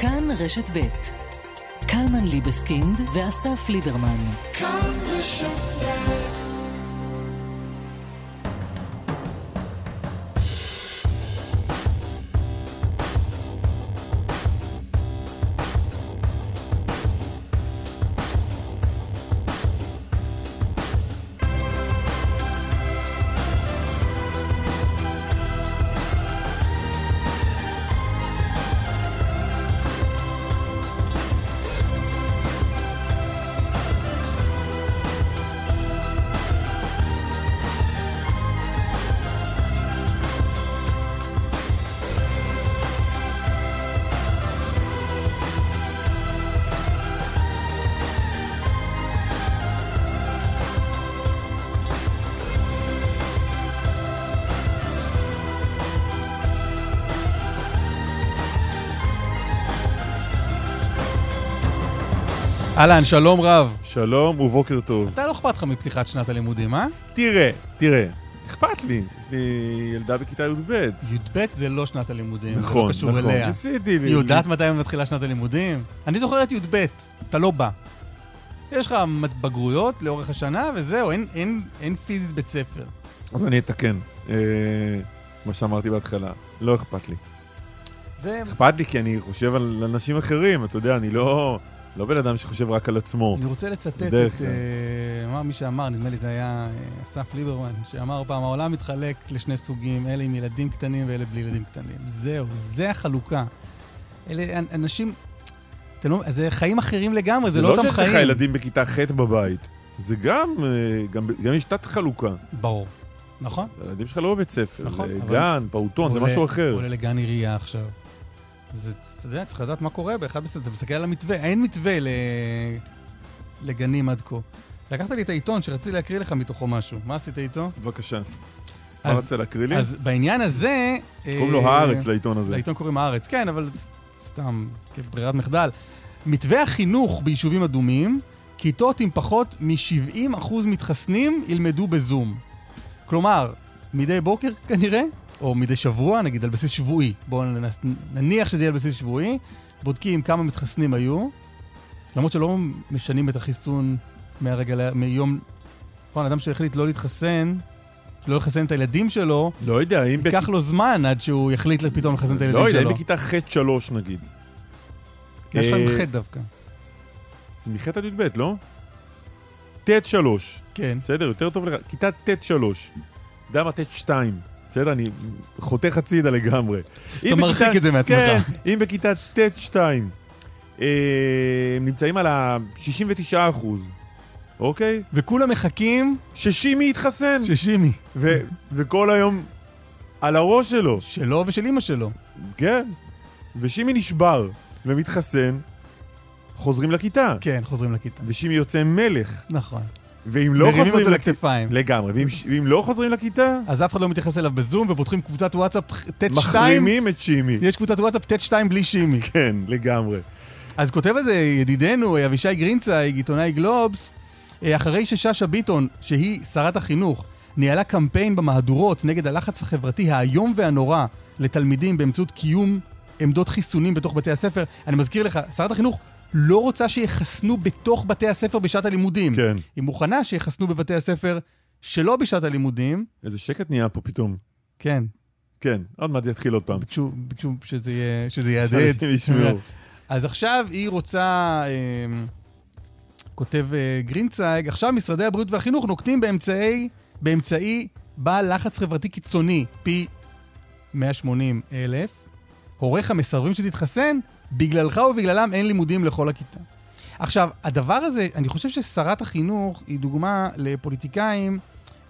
כאן רשת ב' קלמן ליבסקינד ואסף ליברמן. כאן רשת ב' אהלן, שלום רב. שלום ובוקר טוב. אתה לא אכפת לך מפתיחת שנת הלימודים, אה? תראה, תראה, אכפת לי. יש לי ילדה בכיתה י"ב. י"ב זה לא שנת הלימודים, נכון, זה לא קשור נכון. אליה. ניסיתי. היא יודעת מתי מתחילה שנת הלימודים? אני זוכר את י"ב, אתה לא בא. יש לך בגרויות לאורך השנה, וזהו, אין, אין, אין פיזית בית ספר. אז אני אתקן. אה, כמו שאמרתי בהתחלה, לא אכפת לי. זה... אכפת לי כי אני חושב על אנשים אחרים, אתה יודע, אני לא... לא בן אדם שחושב רק על עצמו. אני רוצה לצטט את... אה, אמר מי שאמר, נדמה לי זה היה אה, אסף ליברמן, שאמר פעם, העולם מתחלק לשני סוגים, אלה עם ילדים קטנים ואלה בלי ילדים קטנים. זהו, זה החלוקה. אלה אנ- אנשים... לא, זה חיים אחרים לגמרי, זה, לא אותם שיש חיים. לך ילדים בכיתה ח' בבית. זה גם, אה, גם, גם יש תת חלוקה. ברור. נכון? הילדים שלך לא בבית ספר. נכון, זה גן, פעוטון, זה משהו אחר. עולה לגן עירייה עכשיו. זה, אתה יודע, צריך לדעת מה קורה באחד בסדר, אתה מסתכל על המתווה, אין מתווה ל... לגנים עד כה. לקחת לי את העיתון שרציתי להקריא לך מתוכו משהו. מה עשית איתו? בבקשה. מה אז- רצית להקריא לי? אז בעניין הזה... קוראים לו אה, הארץ לעיתון הזה. לעיתון קוראים הארץ, כן, אבל סתם, כברירת מחדל. מתווה החינוך ביישובים אדומים, כיתות עם פחות מ-70% מתחסנים ילמדו בזום. כלומר, מדי בוקר כנראה, או מדי שבוע, נגיד על בסיס שבועי. בואו נניח שזה יהיה על בסיס שבועי, בודקים כמה מתחסנים היו, למרות שלא משנים את החיסון מהרגע, מיום... נכון, אדם שהחליט לא להתחסן, לא לחסן את הילדים שלו, לא יודע, אם... ייקח לו זמן עד שהוא יחליט פתאום לחסן את הילדים לא יודע, שלו. אם בכיתה ח'-3 נגיד. יש לך אה, עם חטא דווקא. זה מח' עד י"ב, לא? ט'-3. כן. בסדר, יותר טוב לך. כיתה ט'-3. אתה יודע מה? ט'-2. בסדר, אני חותך הצידה לגמרי. אם מרחיק בכיתה- את זה מעצמך. כן, אם בכיתה ט'-2 אה, הם נמצאים על ה-69 אחוז, אוקיי? וכולם מחכים ששימי יתחסן. ששימי. ו- וכל היום על הראש שלו, שלו ושל אימא שלו. כן. ושימי נשבר ומתחסן, חוזרים לכיתה. כן, חוזרים לכיתה. ושימי יוצא מלך. נכון. ואם לא חוזרים אותו. לכתפיים. לגמרי. ואם, ואם לא חוזרים לכיתה, אז אף אחד לא מתייחס אליו בזום, ופותחים קבוצת וואטסאפ ט'2. מחרימים את שימי. יש קבוצת וואטסאפ ט'2 בלי שימי. כן, לגמרי. אז כותב על זה ידידנו, אבישי גרינצייג, עיתונאי גלובס, אה, אחרי ששאשא ביטון, שהיא שרת החינוך, ניהלה קמפיין במהדורות נגד הלחץ החברתי האיום והנורא לתלמידים באמצעות קיום עמדות חיסונים בתוך בתי הספר. אני מזכיר לך, שרת החינוך לא רוצה שיחסנו בתוך בתי הספר בשעת הלימודים. כן. היא מוכנה שיחסנו בבתי הספר שלא בשעת הלימודים. איזה שקט נהיה פה פתאום. כן, כן, עוד מעט זה יתחיל עוד פעם. ביקשו, ביקשו שזה, יהיה, שזה יהדהד. שאנשים ישמעו. אז עכשיו היא רוצה, אה, כותב אה, גרינצייג, עכשיו משרדי הבריאות והחינוך נוקטים באמצעי, באמצעי בעל לחץ חברתי קיצוני, פי 180 אלף. הוריך מסרבים שתתחסן, בגללך ובגללם אין לימודים לכל הכיתה. עכשיו, הדבר הזה, אני חושב ששרת החינוך היא דוגמה לפוליטיקאים,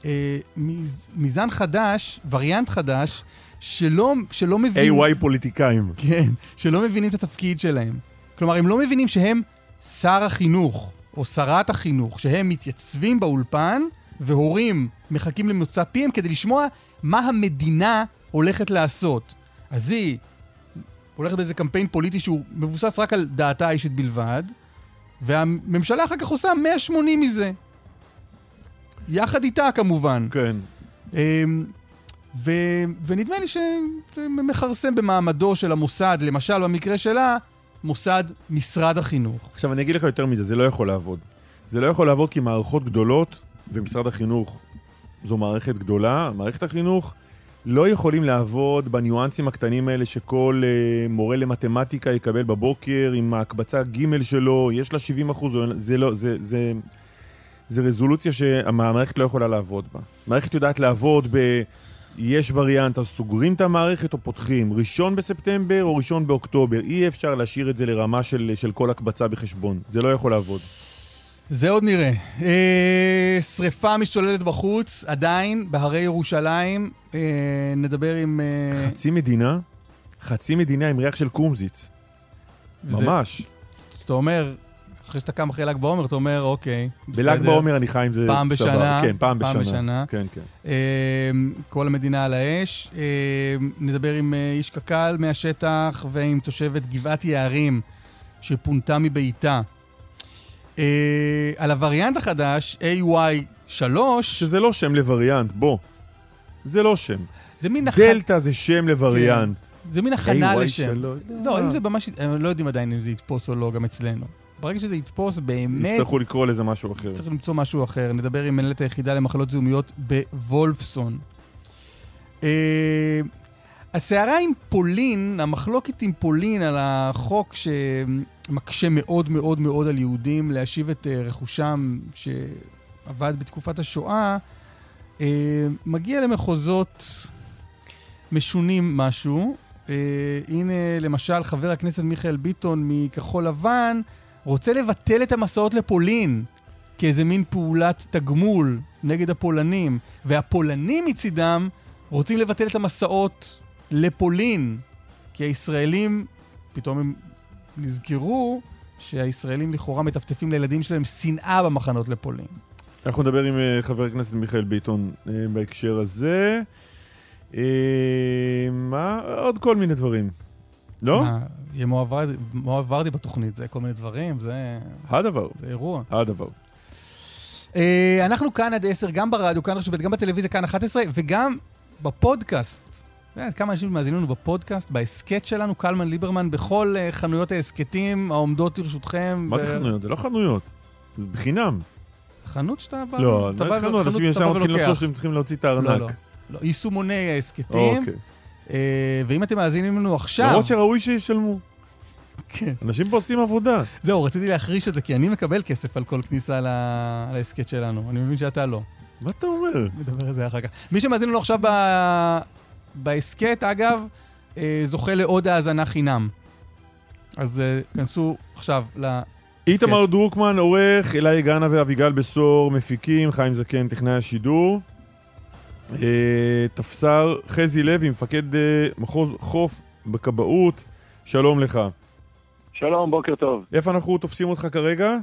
אה, מז- מזן חדש, וריאנט חדש, שלא, שלא מבין... AY פוליטיקאים. כן, שלא מבינים את התפקיד שלהם. כלומר, הם לא מבינים שהם שר החינוך, או שרת החינוך, שהם מתייצבים באולפן, והורים מחכים למוצא פיהם כדי לשמוע מה המדינה הולכת לעשות. אז היא הולכת באיזה קמפיין פוליטי שהוא מבוסס רק על דעתה האישית בלבד, והממשלה אחר כך עושה 180 מזה. יחד איתה, כמובן. כן. אמ, ו, ונדמה לי שזה מכרסם במעמדו של המוסד, למשל במקרה שלה, מוסד משרד החינוך. עכשיו, אני אגיד לך יותר מזה, זה לא יכול לעבוד. זה לא יכול לעבוד כי מערכות גדולות, ומשרד החינוך זו מערכת גדולה, מערכת החינוך לא יכולים לעבוד בניואנסים הקטנים האלה שכל uh, מורה למתמטיקה יקבל בבוקר עם ההקבצה ג' שלו, יש לה 70 אחוז, זה לא, זה, זה, זה רזולוציה שהמערכת לא יכולה לעבוד בה. המערכת יודעת לעבוד ב... יש וריאנט, אז סוגרים את המערכת או פותחים? ראשון בספטמבר או ראשון באוקטובר? אי אפשר להשאיר את זה לרמה של, של כל הקבצה בחשבון. זה לא יכול לעבוד. זה עוד נראה. אה, שריפה משתוללת בחוץ, עדיין, בהרי ירושלים. אה, נדבר עם... אה... חצי מדינה? חצי מדינה עם ריח של קומזיץ. וזה, ממש. אתה אומר, אחרי שאתה קם אחרי ל"ג בעומר, אתה אומר, אוקיי, בסדר. בל"ג בעומר אני חי עם זה פעם בשנה. סבבה. כן, פעם, פעם בשנה. בשנה. כן, כן. אה, כל המדינה על האש. אה, נדבר עם אה, איש קק"ל מהשטח ועם תושבת גבעת יערים, שפונתה מביתה. אה, על הווריאנט החדש, AY3. שזה לא שם לווריאנט, בוא. זה לא שם. זה מין... דלתא זה שם לווריאנט. כן. זה מין הכנה לשם. לא, אם זה ממש... הם לא יודעים עדיין אם זה יתפוס או לא, גם אצלנו. ברגע שזה יתפוס, באמת... יצטרכו לקרוא לזה משהו אחר. צריך למצוא משהו אחר. נדבר עם מנהלת היחידה למחלות זיהומיות בוולפסון. אה, הסערה עם פולין, המחלוקת עם פולין על החוק שמקשה מאוד מאוד מאוד על יהודים להשיב את אה, רכושם שעבד בתקופת השואה, אה, מגיע למחוזות משונים משהו. Uh, הנה, למשל, חבר הכנסת מיכאל ביטון מכחול לבן רוצה לבטל את המסעות לפולין כאיזה מין פעולת תגמול נגד הפולנים, והפולנים מצידם רוצים לבטל את המסעות לפולין, כי הישראלים, פתאום הם נזכרו שהישראלים לכאורה מטפטפים לילדים שלהם שנאה במחנות לפולין. אנחנו נדבר עם uh, חבר הכנסת מיכאל ביטון uh, בהקשר הזה. Uh, מה? עוד כל מיני דברים. לא? יהיה מואב ורדי בתוכנית, זה כל מיני דברים, זה... הדבר. זה אירוע. הדבר. אנחנו כאן עד 10, גם ברדיו, כאן רשת גם בטלוויזיה, כאן 11, וגם בפודקאסט. יודעת, כמה אנשים מאזינים לנו בפודקאסט, בהסכת שלנו, קלמן ליברמן, בכל uh, חנויות ההסכתים העומדות לרשותכם. מה ו... זה חנויות? זה לא חנויות, זה בחינם. חנות שאתה בא... לא, אתה בא, חנות, אנשים ישר מתחילים לחשוב שהם צריכים להוציא את הארנק. לא, לא. לא, יישומוני ההסכתים. אוקיי. אה, ואם אתם מאזינים לנו עכשיו... למרות שראוי שישלמו. כן. אנשים פה עושים עבודה. זהו, רציתי להחריש את זה, כי אני מקבל כסף על כל כניסה להסכת שלנו. אני מבין שאתה לא. מה אתה אומר? נדבר על זה אחר כך. מי שמאזין לנו עכשיו בהסכת, אגב, אה, זוכה לעוד האזנה חינם. אז אה, כנסו עכשיו להסכת. איתמר דרוקמן, עורך, אלי גאנה ואביגל בשור, מפיקים, חיים זקן, טכנאי השידור. אה, תפסר חזי לוי, מפקד אה, מחוז חוף בכבאות, שלום לך. שלום, בוקר טוב. איפה אנחנו תופסים אותך כרגע?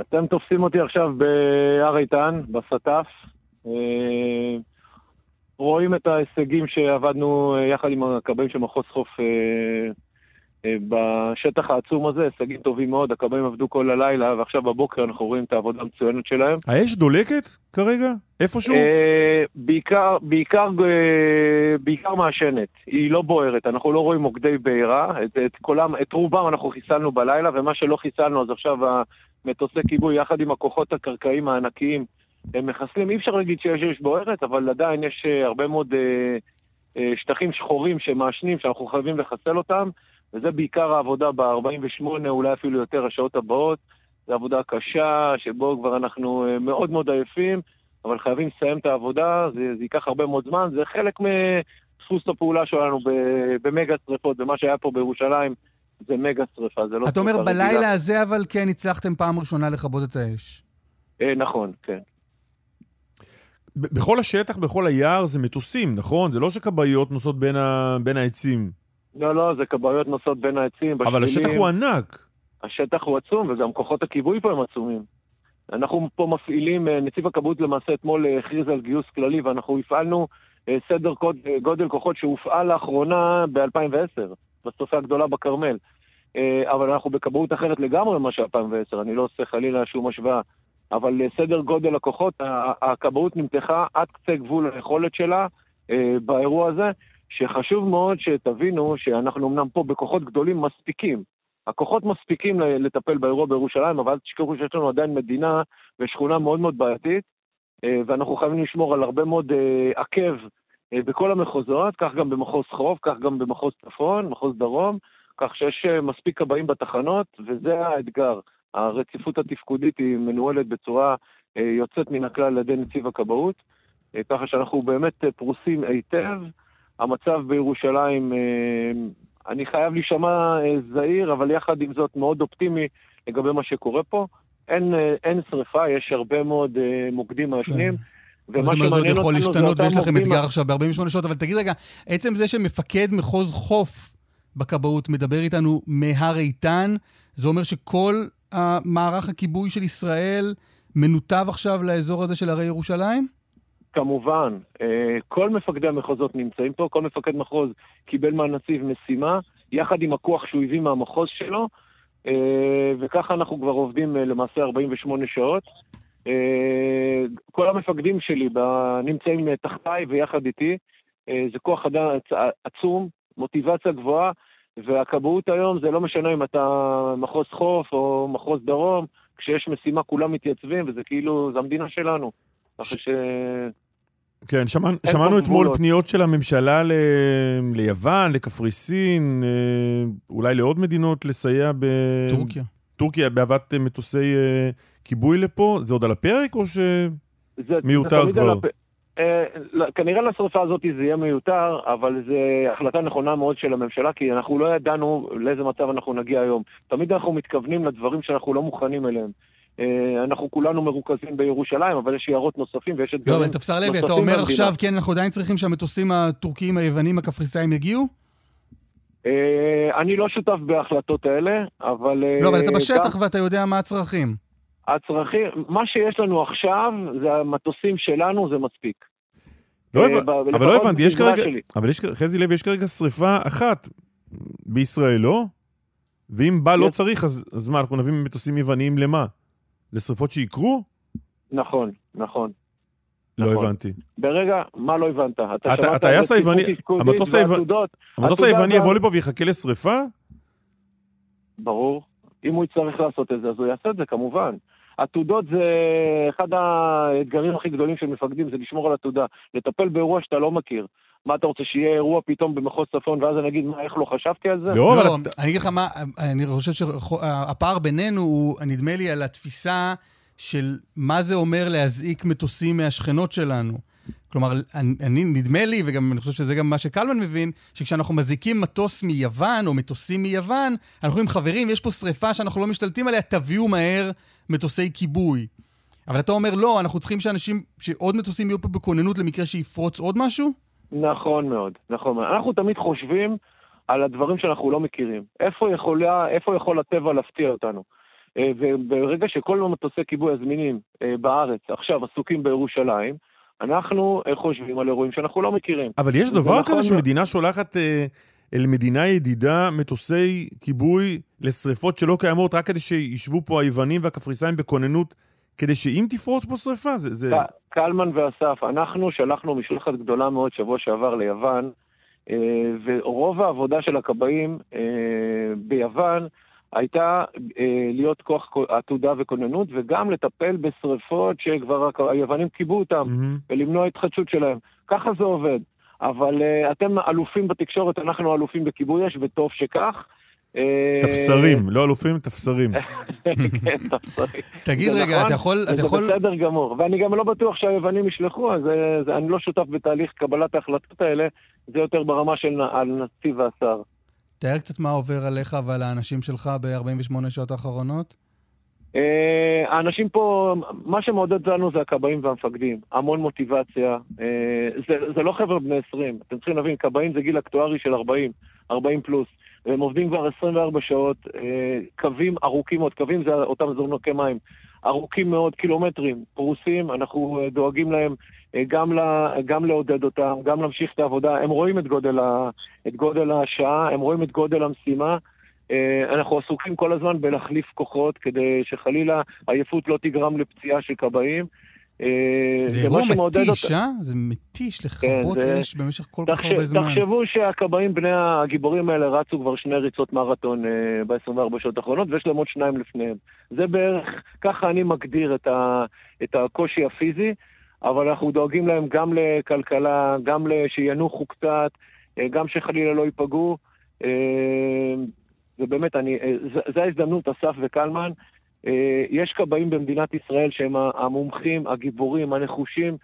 אתם תופסים אותי עכשיו בהר איתן, בסטף. אה, רואים את ההישגים שעבדנו יחד עם הכבאים של מחוז חוף אה, בשטח העצום הזה, הישגים טובים מאוד, הכבאים עבדו כל הלילה, ועכשיו בבוקר אנחנו רואים את העבודה המצוינת שלהם. האש דולקת כרגע? איפשהו? אה, בעיקר, בעיקר, אה, בעיקר מעשנת, היא לא בוערת, אנחנו לא רואים מוקדי בעירה, את, את, כולם, את רובם אנחנו חיסלנו בלילה, ומה שלא חיסלנו אז עכשיו המטוסי כיבוי יחד עם הכוחות הקרקעיים הענקיים, הם מחסלים, אי אפשר להגיד שיש אש בוערת, אבל עדיין יש הרבה מאוד שטחים שחורים שמעשנים שאנחנו חייבים לחסל אותם. וזה בעיקר העבודה ב-48, אולי אפילו יותר השעות הבאות. זו עבודה קשה, שבו כבר אנחנו אה, מאוד מאוד עייפים, אבל חייבים לסיים את העבודה, זה, זה ייקח הרבה מאוד זמן, זה חלק מדפוס הפעולה שלנו במגה שרפות, ומה שהיה פה בירושלים זה מגה שרפה, זה לא... אתה אומר בלילה. הזה, אבל כן הצלחתם פעם ראשונה לכבות את האש. אה, נכון, כן. בכל השטח, בכל היער, זה מטוסים, נכון? זה לא שכבאיות נוסעות בין, ה... בין העצים. לא, לא, זה כבאיות נוסעות בין העצים, בשבילים. אבל השטח הוא ענק. השטח הוא עצום, וגם כוחות הכיבוי פה הם עצומים. אנחנו פה מפעילים, אה, נציב הכבאות למעשה אתמול אה, הכריז על גיוס כללי, ואנחנו הפעלנו אה, סדר גודל כוחות שהופעל לאחרונה ב-2010, בשרפה הגדולה בכרמל. אבל אנחנו בכבאות אחרת לגמרי ממה ש-2010, אני לא עושה חלילה שום השוואה. אבל סדר גודל הכוחות, הכבאות נמתחה עד קצה גבול היכולת שלה באירוע הזה, שחשוב מאוד שתבינו שאנחנו אמנם פה בכוחות גדולים מספיקים, הכוחות מספיקים לטפל באירוע בירושלים, אבל אל תשכחו שיש לנו עדיין מדינה ושכונה מאוד מאוד בעייתית, אה, ואנחנו חייבים לשמור על הרבה מאוד אה, עקב בכל המחוזות, כך גם במחוז חוף, כך גם במחוז צפון, מחוז דרום, כך שיש מספיק כבאים בתחנות, וזה האתגר. הרציפות התפקודית היא מנוהלת בצורה יוצאת מן הכלל על ידי נציב הכבאות, ככה שאנחנו באמת פרוסים היטב. המצב בירושלים אני חייב להישמע אה, זהיר, אבל יחד עם זאת מאוד אופטימי לגבי מה שקורה פה. אין, אה, אין שריפה, יש הרבה מאוד אה, מוקדים מעשנים. כן. ומה שמעניין אותנו זה יכול להשתנות ויש לכם אתגר עכשיו ב-48 שעות, אבל תגיד רגע, עצם זה שמפקד מחוז חוף בכבאות מדבר איתנו מהר איתן, זה אומר שכל המערך הכיבוי של ישראל מנותב עכשיו לאזור הזה של הרי ירושלים? כמובן, אה, כל מפקדי המחוזות נמצאים פה, כל מפקד מחוז קיבל מהנציב משימה, יחד עם הכוח שהוא הביא מהמחוז שלו, אה, וככה אנחנו כבר עובדים אה, למעשה 48 שעות. כל המפקדים שלי נמצאים תחתיי ויחד איתי. זה כוח אדם עצום, מוטיבציה גבוהה, והכבאות היום זה לא משנה אם אתה מחוז חוף או מחוז דרום, כשיש משימה כולם מתייצבים, וזה כאילו, זה המדינה שלנו. ככה ש... כן, שמע, שמענו אתמול פניות של הממשלה ל... ליוון, לקפריסין, אה, אולי לעוד מדינות לסייע ב... טורקיה. טורקיה בהבאת מטוסי אה, כיבוי לפה? זה עוד על הפרק או שמיותר כבר? הפ... אה, לא, כנראה לשרפה הזאת זה יהיה מיותר, אבל זו החלטה נכונה מאוד של הממשלה, כי אנחנו לא ידענו לאיזה מצב אנחנו נגיע היום. תמיד אנחנו מתכוונים לדברים שאנחנו לא מוכנים אליהם. אה, אנחנו כולנו מרוכזים בירושלים, אבל יש יערות נוספים ויש אתגרים נוספים לא, אבל תפסר לוי, אתה אומר עכשיו, כן, אנחנו עדיין צריכים שהמטוסים הטורקיים, היוונים, הקפריסאים יגיעו? אה, אני לא שותף בהחלטות האלה, אבל... לא, אבל אתה בשטח ואתה יודע מה הצרכים. הצרכים, מה שיש לנו עכשיו, זה המטוסים שלנו, זה מספיק. לא אבל לא הבנתי, יש כרגע, אבל יש, חזי לוי, יש כרגע שריפה אחת בישראל, לא? ואם בה לא צריך, אז מה, אנחנו נביא מטוסים יווניים למה? לשרפות שיקרו? נכון, נכון. לא נכון. הבנתי. ברגע, מה לא הבנת? אתה הטייס היווני, המטוס היווני יבוא לפה ויחכה לשרפה? ברור. אם הוא יצטרך לעשות את זה, אז הוא יעשה את זה, כמובן. עתודות זה אחד האתגרים הכי גדולים של מפקדים, זה לשמור על עתודה. לטפל באירוע שאתה לא מכיר. מה אתה רוצה, שיהיה אירוע פתאום במחוז צפון, ואז אני אגיד, מה, איך לא חשבתי על זה? לא, לא אני אגיד לך מה, אני חושב שהפער בינינו הוא, נדמה לי, על התפיסה של מה זה אומר להזעיק מטוסים מהשכנות שלנו. כלומר, אני, נדמה לי, וגם אני חושב שזה גם מה שקלמן מבין, שכשאנחנו מזעיקים מטוס מיוון, או מטוסים מיוון, אנחנו אומרים, חברים, יש פה שריפה שאנחנו לא משתלטים עליה, תביאו מהר מטוסי כיבוי. אבל אתה אומר, לא, אנחנו צריכים שאנשים, שעוד מטוסים יהיו פה בכוננות למקרה שיפרוץ עוד משהו? נכון מאוד, נכון מאוד. אנחנו תמיד חושבים על הדברים שאנחנו לא מכירים. איפה, יכולה, איפה יכול הטבע להפתיע אותנו? אה, וברגע שכל המטוסי כיבוי הזמינים אה, בארץ עכשיו עסוקים בירושלים, אנחנו אה, חושבים על אירועים שאנחנו לא מכירים. אבל יש דבר כזה נכון שמדינה שולחת אל מדינה ידידה מטוסי כיבוי לשריפות שלא קיימות, רק כדי שישבו פה היוונים והקפריסאים בכוננות כדי שאם תפרוץ פה שריפה, זה... זה... קלמן ואסף, אנחנו שלחנו משלחת גדולה מאוד שבוע שעבר ליוון, אה, ורוב העבודה של הכבאים אה, ביוון הייתה אה, להיות כוח עתודה וכוננות, וגם לטפל בשריפות שכבר היוונים קיבו אותם, mm-hmm. ולמנוע התחדשות שלהם. ככה זה עובד. אבל אתם אלופים בתקשורת, אנחנו אלופים בכיבוי אש, וטוב שכך. תפסרים, לא אלופים, תפסרים. כן, תפסרים. תגיד רגע, נכון, אתה יכול... זה בסדר גמור, ואני גם לא בטוח שהיוונים ישלחו, אז אני לא שותף בתהליך קבלת ההחלטות האלה, זה יותר ברמה של הנציב והשר. תאר קצת מה עובר עליך ועל האנשים שלך ב-48 שעות האחרונות. אה, האנשים פה, מה שמעודד לנו זה הכבאים והמפקדים. המון מוטיבציה. אה, זה לא חבר'ה בני 20. אתם צריכים להבין, כבאים זה גיל אקטוארי של 40, 40 פלוס. והם עובדים כבר 24 שעות, אה, קווים ארוכים מאוד, קווים זה אותם זורנוקי מים, ארוכים מאוד, קילומטרים, פרוסים, אנחנו דואגים להם גם, לה, גם לעודד אותם, גם להמשיך את העבודה, הם רואים את גודל, ה, את גודל השעה, הם רואים את גודל המשימה. אנחנו עסוקים כל הזמן בלהחליף כוחות כדי שחלילה עייפות לא תגרם לפציעה של כבאים. זה אירוע מתיש, אה? זה מתיש לכבות כן, אש במשך כל כך הרבה זמן. תחשבו שהכבאים בני הגיבורים האלה רצו כבר שני ריצות מרתון אה, ב-24 שעות האחרונות, ויש להם עוד שניים לפניהם. זה בערך, ככה אני מגדיר את, ה, את הקושי הפיזי, אבל אנחנו דואגים להם גם לכלכלה, גם שינוחו קצת, אה, גם שחלילה לא ייפגעו. אה, ובאמת, אני, אה, זו ההזדמנות, אסף וקלמן. אה, יש כבאים במדינת ישראל שהם המומחים, הגיבורים, הנחושים.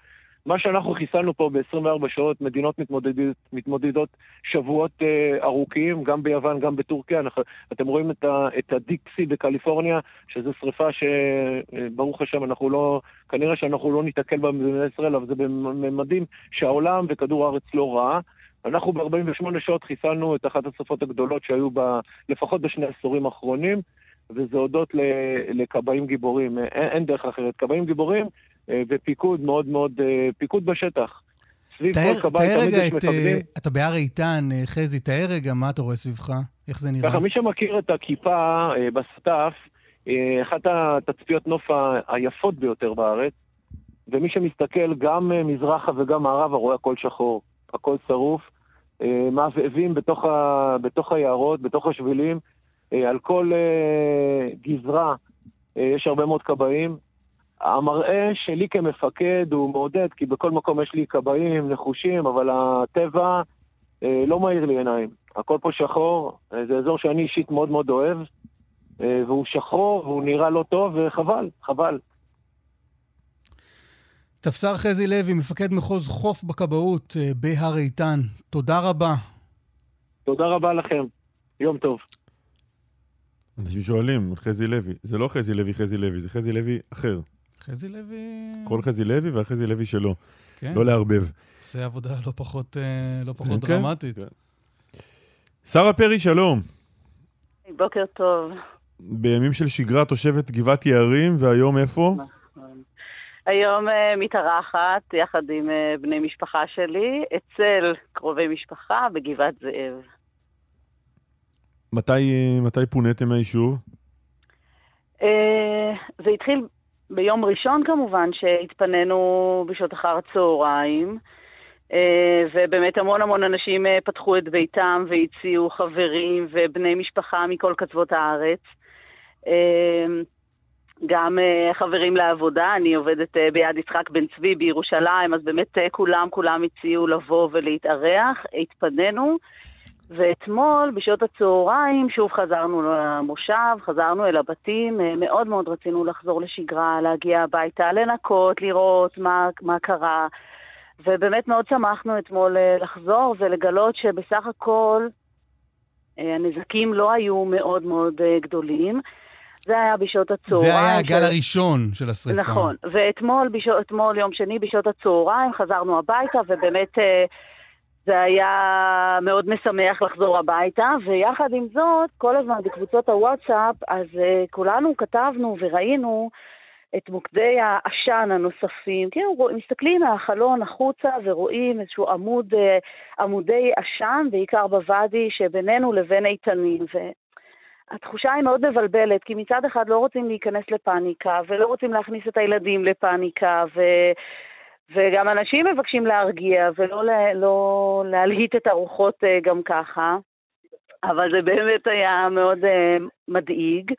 מה שאנחנו חיסלנו פה ב-24 שעות, מדינות מתמודדות, מתמודדות שבועות uh, ארוכים, גם ביוון, גם בטורקיה. אנחנו, אתם רואים את, ה, את הדיקסי בקליפורניה, שזו שריפה שברוך השם, אנחנו לא, כנראה שאנחנו לא ניתקל בה במדינת ישראל, אבל זה בממדים שהעולם וכדור הארץ לא ראה. אנחנו ב-48 שעות חיסלנו את אחת השרפות הגדולות שהיו ב, לפחות בשני העשורים האחרונים. וזה הודות לכבאים גיבורים. אין, אין דרך אחרת. כבאים גיבורים אה, ופיקוד מאוד מאוד, אה, פיקוד בשטח. סביב תאר, כל כבאי תמיד יש אה, מפקדים. אתה בהר איתן, חזי, תאר רגע מה אתה רואה סביבך, איך זה נראה. ככה, מי שמכיר את הכיפה בסטף, אחת התצפיות נוף היפות ביותר בארץ, ומי שמסתכל גם מזרחה וגם מערבה רואה הכל שחור, הכל שרוף. מעבבים בתוך, ה... בתוך היערות, בתוך השבילים, אה, על כל אה, גזרה אה, יש הרבה מאוד כבאים. המראה שלי כמפקד הוא מעודד, כי בכל מקום יש לי כבאים נחושים, אבל הטבע לא מאיר לי עיניים. הכל פה שחור, זה אזור שאני אישית מאוד מאוד אוהב, והוא שחור והוא נראה לא טוב, וחבל, חבל. תפסר חזי לוי, מפקד מחוז חוף בכבאות בהר איתן, תודה רבה. תודה רבה לכם. יום טוב. אנשים שואלים, חזי לוי. זה לא חזי לוי, חזי לוי, זה חזי לוי אחר. חזי לוי... כל חזי לוי והחזי לוי שלו. כן. לא לערבב. זה עבודה לא פחות, אה, לא פחות כן, דרמטית. כן. שרה פרי, שלום. בוקר טוב. בימים של שגרה תושבת גבעת יערים, והיום איפה? היום uh, מתארחת יחד עם uh, בני משפחה שלי אצל קרובי משפחה בגבעת זאב. מתי, מתי פוניתם מהיישוב? אה, זה התחיל ביום ראשון כמובן, שהתפנינו בשעות אחר הצהריים. אה, ובאמת המון המון אנשים אה, פתחו את ביתם והציעו חברים ובני משפחה מכל קצוות הארץ. גם חברים לעבודה, אני עובדת ביד יצחק בן צבי בירושלים, אז באמת כולם, כולם הציעו לבוא ולהתארח. התפנינו, ואתמול, בשעות הצהריים, שוב חזרנו למושב, חזרנו אל הבתים, אה, מאוד מאוד רצינו לחזור לשגרה, להגיע הביתה, לנקות, לראות מה, מה קרה. ובאמת מאוד שמחנו אתמול אה, לחזור ולגלות שבסך הכל אה, הנזקים לא היו מאוד מאוד גדולים. זה היה בשעות הצהריים. זה היה הגל ש... הראשון של השרפה. נכון, ואתמול, בשעות, יום שני, בשעות הצהריים, חזרנו הביתה, ובאמת זה היה מאוד משמח לחזור הביתה, ויחד עם זאת, כל הזמן בקבוצות הוואטסאפ, אז uh, כולנו כתבנו וראינו את מוקדי העשן הנוספים. כאילו, מסתכלים מהחלון החוצה ורואים איזשהו עמוד, uh, עמודי עשן, בעיקר בוואדי שבינינו לבין איתנים. והתחושה היא מאוד מבלבלת, כי מצד אחד לא רוצים להיכנס לפאניקה, ולא רוצים להכניס את הילדים לפאניקה, ו... וגם אנשים מבקשים להרגיע ולא לא להלהיט את הרוחות אה, גם ככה, אבל זה באמת היה מאוד uh, מדאיג,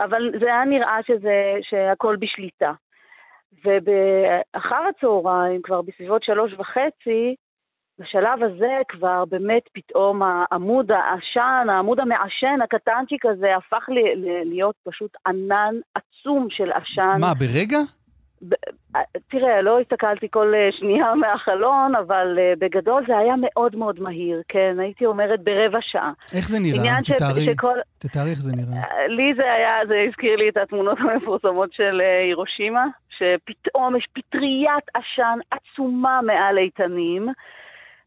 אבל זה היה נראה שזה, שהכל בשליטה. ובאחר הצהריים, כבר בסביבות שלוש וחצי, בשלב הזה כבר באמת פתאום העמוד העשן, העמוד המעשן הקטנצ'יק הזה הפך להיות פשוט ענן עצום של עשן. מה, ברגע? אה, תראה, לא הסתכלתי כל אה, שנייה מהחלון, אבל אה, בגדול זה היה מאוד מאוד מהיר, כן, הייתי אומרת ברבע שעה. איך זה נראה? תתארי, שכל... תתארי איך זה נראה. לי זה היה, זה הזכיר לי את התמונות המפורסמות של הירושימה, שפתאום יש פטריית עשן עצומה מעל איתנים,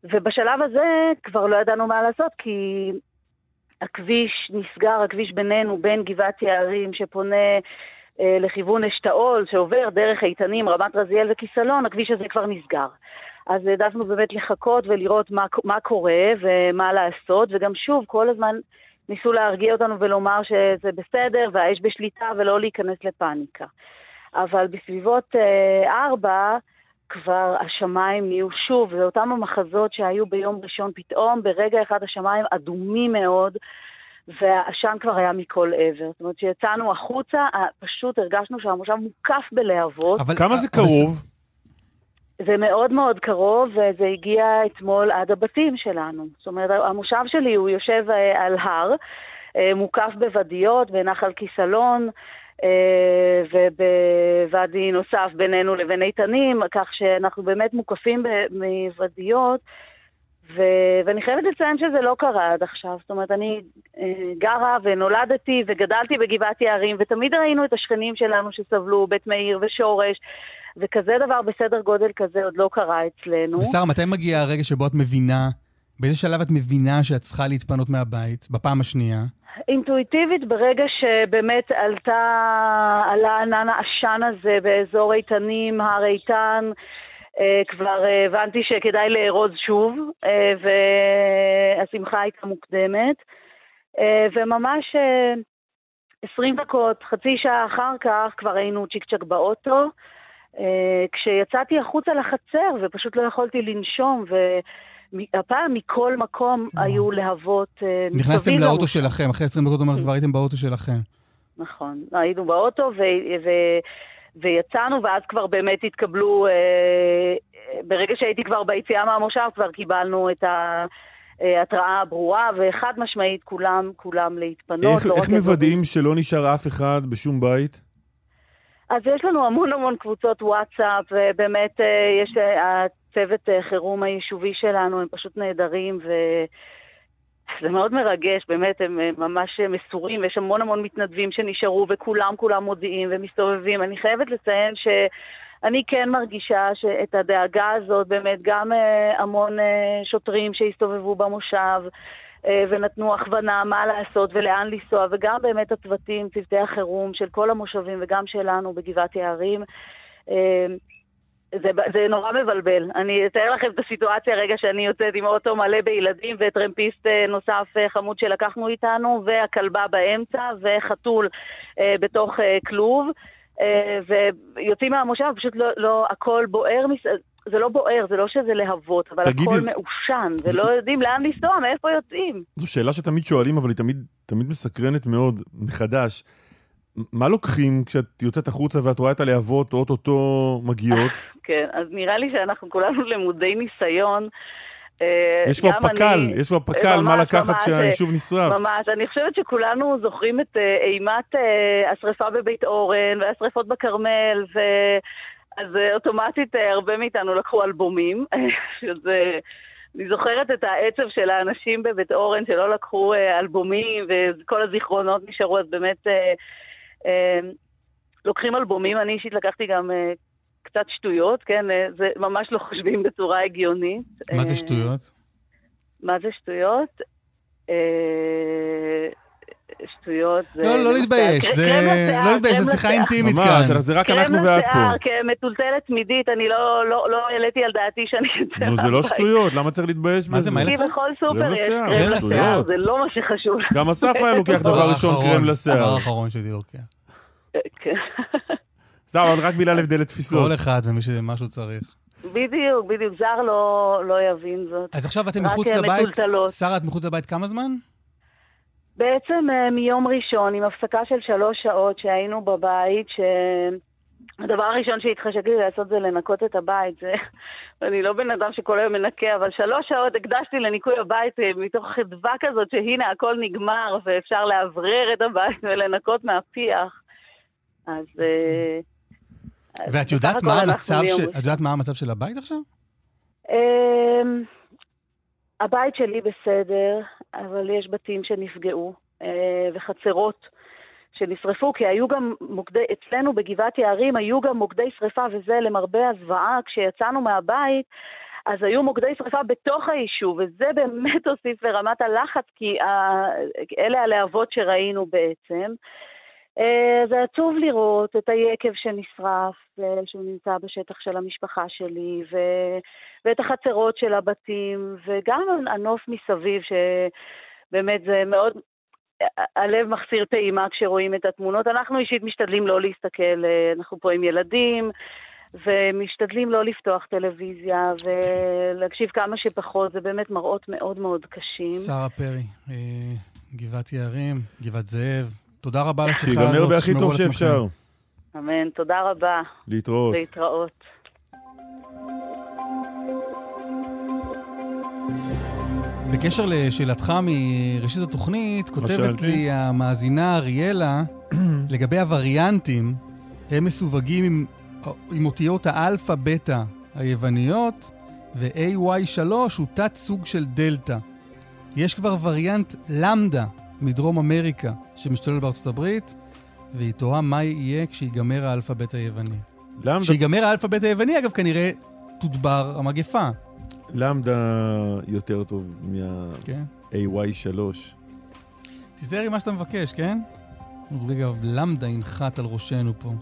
ובשלב הזה כבר לא ידענו מה לעשות, כי הכביש נסגר, הכביש בינינו, בין גבעת יערים, שפונה... אה, לכיוון אשתאול, שעובר דרך איתנים, רמת רזיאל וכיסלון, הכביש הזה כבר נסגר. אז העדפנו באמת לחכות ולראות מה, מה קורה ומה לעשות, וגם שוב, כל הזמן ניסו להרגיע אותנו ולומר שזה בסדר והאש בשליטה ולא להיכנס לפאניקה. אבל בסביבות ארבע, כבר השמיים נהיו שוב, זה אותם המחזות שהיו ביום ראשון, פתאום ברגע אחד השמיים אדומים מאוד, והעשן כבר היה מכל עבר. זאת אומרת, כשיצאנו החוצה, פשוט הרגשנו שהמושב מוקף בלהבות. אבל כמה זה קרוב? זה מאוד מאוד קרוב, וזה הגיע אתמול עד הבתים שלנו. זאת אומרת, המושב שלי הוא יושב אה, על הר, אה, מוקף בוודיות, בנחל כיסלון, אה, ובוואדי נוסף בינינו לבין איתנים, כך שאנחנו באמת מוקפים מוודיות. ו... ואני חייבת לציין שזה לא קרה עד עכשיו. זאת אומרת, אני אה, גרה ונולדתי וגדלתי בגבעת יערים, ותמיד ראינו את השכנים שלנו שסבלו, בית מאיר ושורש, וכזה דבר בסדר גודל כזה עוד לא קרה אצלנו. ושרה, מתי מגיע הרגע שבו את מבינה, באיזה שלב את מבינה שאת צריכה להתפנות מהבית, בפעם השנייה? אינטואיטיבית, ברגע שבאמת עלתה, עלה ענן העשן הזה באזור איתנים, הר איתן, אה, כבר אה, הבנתי שכדאי לארוז שוב, אה, והשמחה הייתה מוקדמת. וממש 20 דקות, חצי שעה אחר כך, כבר היינו צ'יק צ'ק באוטו. כשיצאתי החוצה לחצר ופשוט לא יכולתי לנשום, והפעם מכל מקום היו להבות מסביב. נכנסתם לאוטו שלכם, אחרי 20 דקות אומרת כבר הייתם באוטו שלכם. נכון, היינו באוטו, ו... ו- ויצאנו, ואז כבר באמת התקבלו, אה, ברגע שהייתי כבר ביציאה מהמושב, כבר קיבלנו את ההתראה הברורה, וחד משמעית כולם, כולם להתפנות. איך, לא איך מוודאים שלא נשאר אף אחד בשום בית? אז יש לנו המון המון קבוצות וואטסאפ, ובאמת אה, יש אה, הצוות חירום היישובי שלנו, הם פשוט נהדרים, ו... זה מאוד מרגש, באמת, הם ממש מסורים, יש המון המון מתנדבים שנשארו וכולם כולם מודיעים ומסתובבים. אני חייבת לציין שאני כן מרגישה שאת הדאגה הזאת, באמת, גם אה, המון אה, שוטרים שהסתובבו במושב, אה, ונתנו הכוונה מה לעשות ולאן לנסוע, וגם באמת הצוותים, צוותי החירום של כל המושבים וגם שלנו בגבעת יערים. זה, זה נורא מבלבל. אני אתאר לכם את הסיטואציה רגע שאני יוצאת עם אוטו מלא בילדים וטרמפיסט אה, נוסף אה, חמוד שלקחנו איתנו, והכלבה באמצע, וחתול אה, בתוך אה, כלוב. אה, ויוצאים מהמושב, פשוט לא, לא, הכל בוער, זה לא בוער, זה לא שזה להבות, אבל תגידי, הכל מעושן, זה... ולא יודעים לאן לנסוע, מאיפה יוצאים. זו שאלה שתמיד שואלים, אבל היא תמיד, תמיד מסקרנת מאוד, מחדש. מה לוקחים כשאת יוצאת החוצה ואת רואה את הלהבות אוטוטו מגיעות? כן, אז נראה לי שאנחנו כולנו למודי ניסיון. אה, יש כבר פק"ל, יש כבר פק"ל, מה לקחת כשהיישוב נשרף. ממש, אני חושבת שכולנו זוכרים את אה, אימת אה, השרפה בבית אורן והשרפות בכרמל, ו... אז אוטומטית הרבה מאיתנו לקחו אלבומים, שזה... אני זוכרת את העצב של האנשים בבית אורן שלא לקחו אלבומים וכל הזיכרונות נשארו, אז באמת אמ, לוקחים אלבומים, אני אישית לקחתי גם אה, קצת שטויות, כן? אה, זה ממש לא חושבים בצורה הגיונית. מה זה אה, שטויות? מה זה שטויות? שטויות זה... לא, לא להתבייש, זה... לא להתבייש, זו שיחה אינטימית כאן. ממש, זה רק אנחנו ואת פה. קרם לשיער, כמטולטלת תמידית, אני לא, לא, לא העליתי על דעתי שאני אצא נו, זה לא שטויות, למה צריך להתבייש בזה? מה זה, מה בכל סופר יש קרם לשיער, זה לא מה שחשוב. גם אסף היה לוקח דבר ראשון קרם לשיער. הדבר האחרון שלי לוקח. סתם, אבל רק בגלל הבדל לתפיסות. כל אחד ומי שמשהו צריך. בדיוק, בדיוק, זר לא, לא יבין זאת. אז עכשיו אתם מחוץ לבית, שרה, את מחוץ לבית כמה זמן? בעצם אה, מיום ראשון, עם הפסקה של שלוש שעות שהיינו בבית, שהדבר הראשון שהתחשק לי לעשות זה לנקות את הבית. זה... אני לא בן אדם שכל היום מנקה, אבל שלוש שעות הקדשתי לניקוי הבית אה, מתוך חדווה כזאת שהנה הכל נגמר ואפשר לאוורר את הבית ולנקות מהפיח. אז... אה, ואת יודעת מה המצב של... את יודעת מה המצב של הבית עכשיו? אמ, הבית שלי בסדר, אבל יש בתים שנפגעו, אה, וחצרות שנשרפו, כי היו גם מוקדי, אצלנו בגבעת יערים היו גם מוקדי שרפה, וזה למרבה הזוועה, כשיצאנו מהבית, אז היו מוקדי שרפה בתוך היישוב, וזה באמת הוסיף לרמת הלחץ, כי אלה הלהבות שראינו בעצם. אה, זה עצוב לראות את היקב שנשרף, שהוא נמצא בשטח של המשפחה שלי, ו... ואת החצרות של הבתים, וגם הנוף מסביב, שבאמת זה מאוד... הלב מחסיר טעימה כשרואים את התמונות. אנחנו אישית משתדלים לא להסתכל, אה, אנחנו פה עם ילדים, ומשתדלים לא לפתוח טלוויזיה ולהקשיב כמה שפחות, זה באמת מראות מאוד מאוד קשים. שרה פרי, אה, גבעת יערים, גבעת זאב, תודה רבה על השיחה הזאת. שיגמר בהכי טוב שאפשר. אמן, תודה רבה. להתראות. להתראות. בקשר לשאלתך מראשית התוכנית, כותבת לי המאזינה אריאלה, לגבי הווריאנטים, הם מסווגים עם, עם אותיות האלפא-בטא היווניות, ו-AY3 הוא תת סוג של דלתא. יש כבר וריאנט למדה מדרום אמריקה שמשתולל בארצות הברית, והיא תוהה מה יהיה כשיגמר האלפא-בטא היווני. למדה... כשיגמר האלפא-בטא היווני, אגב, כנראה תודבר המגפה. למדה יותר טוב מה-AY3. כן? תיזהר עם מה שאתה מבקש, כן? רגע, למדה ינחת על ראשנו פה.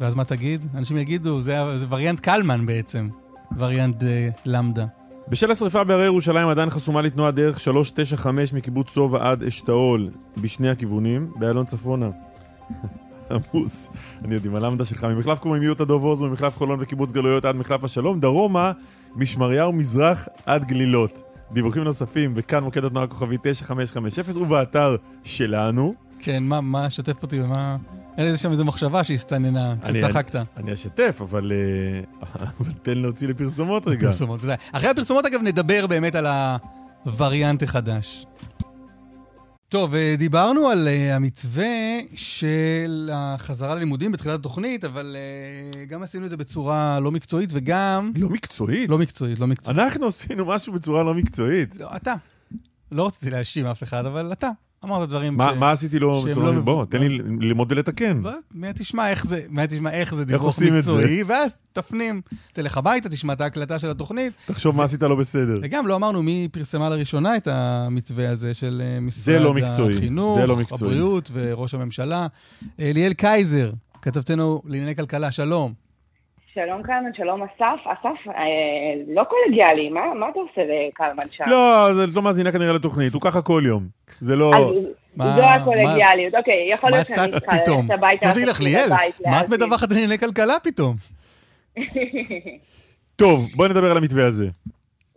ואז מה תגיד? אנשים יגידו, זה, זה וריאנט קלמן בעצם, וריאנט אה, למדה. בשל השרפה בהרי ירושלים עדיין חסומה לתנועה דרך 395 מקיבוץ סובה עד אשתאול בשני הכיוונים, באיילון צפונה. עמוס. אני יודע, עם הלמדה שלך, ממחלף קוממיות עד אובוז, ממחלף חולון וקיבוץ גלויות עד מחלף השלום, דרומה, משמריהו מזרח עד גלילות. דיווחים נוספים, וכאן מוקד התנועה הכוכבי 9550, ובאתר שלנו. כן, מה, מה, שתף אותי, מה... אין לי שם איזו מחשבה שהסתננה, שצחקת. אני, אשתף, אבל, אה, אבל תן להוציא לפרסומות רגע. פרסומות, אחרי הפרסומות, אגב, נדבר באמת על הווריאנט החדש. טוב, אה, דיברנו על uh, המתווה של החזרה ללימודים בתחילת התוכנית, אבל גם עשינו את זה בצורה לא מקצועית וגם... לא מקצועית? לא מקצועית, לא מקצועית. אנחנו עשינו משהו בצורה לא מקצועית. לא, אתה. לא רציתי להאשים אף אחד, אבל אתה. אמרת דברים מה, ש... מה עשיתי לו בצורה... לא... בוא, תן לי ללמוד ולתקן. לא, מה תשמע איך זה, מה תשמע איך זה דיווח מקצועי, ואז תפנים, תלך הביתה, תשמע את ההקלטה של התוכנית. תחשוב מה עשית לא בסדר. וגם לא אמרנו מי פרסמה לראשונה את המתווה הזה של אה, משרד לא החינוך, לא הבריאות וראש הממשלה. ליאל קייזר, כתבתנו לענייני כלכלה, שלום. שלום קלמן, שלום אסף. אסף, אה, לא קולגיאלי, מה, מה אתה עושה לקלמן שם? לא, זה לא מאזינה כנראה לתוכנית, הוא ככה כל יום. זה לא... מה, זו הקולגיאליות, אוקיי, יכול להיות שאני צריכה ללכת הביתה. מה צצת לך, ליאל, מה את מדווחת לענייני כלכלה פתאום? טוב, בואי נדבר על המתווה הזה.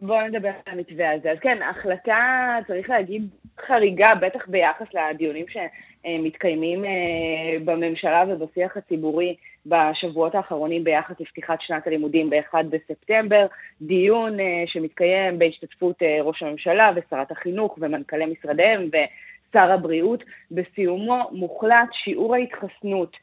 בואו נדבר על המתווה הזה. אז כן, החלטה, צריך להגיד, חריגה, בטח ביחס לדיונים שמתקיימים אה, בממשלה ובשיח הציבורי בשבועות האחרונים ביחס לפתיחת שנת הלימודים ב-1 בספטמבר. דיון אה, שמתקיים בהשתתפות אה, ראש הממשלה ושרת החינוך ומנכ"לי משרדיהם ושר הבריאות. בסיומו מוחלט שיעור ההתחסנות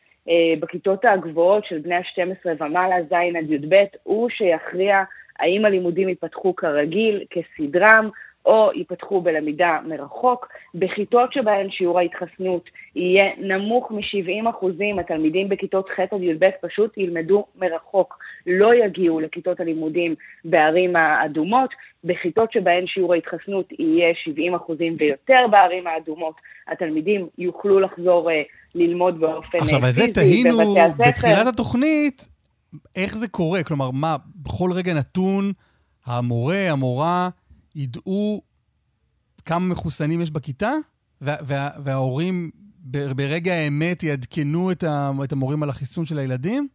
בכיתות הגבוהות של בני ה-12 ומעלה, ז' עד י"ב, הוא שיכריע האם הלימודים ייפתחו כרגיל, כסדרם, או ייפתחו בלמידה מרחוק. בכיתות שבהן שיעור ההתחסנות יהיה נמוך מ-70%, התלמידים בכיתות ח' עד י"ב פשוט ילמדו מרחוק, לא יגיעו לכיתות הלימודים בערים האדומות. בכיתות שבהן שיעור ההתחסנות יהיה 70% ויותר בערים האדומות, התלמידים יוכלו לחזור uh, ללמוד באופן פיזי בבתי הספר. עכשיו, על זה תהינו בתחילת התוכנית, איך זה קורה? כלומר, מה, בכל רגע נתון, המורה, המורה, ידעו כמה מחוסנים יש בכיתה, וה, וה, וההורים ברגע האמת יעדכנו את, ה, את המורים על החיסון של הילדים?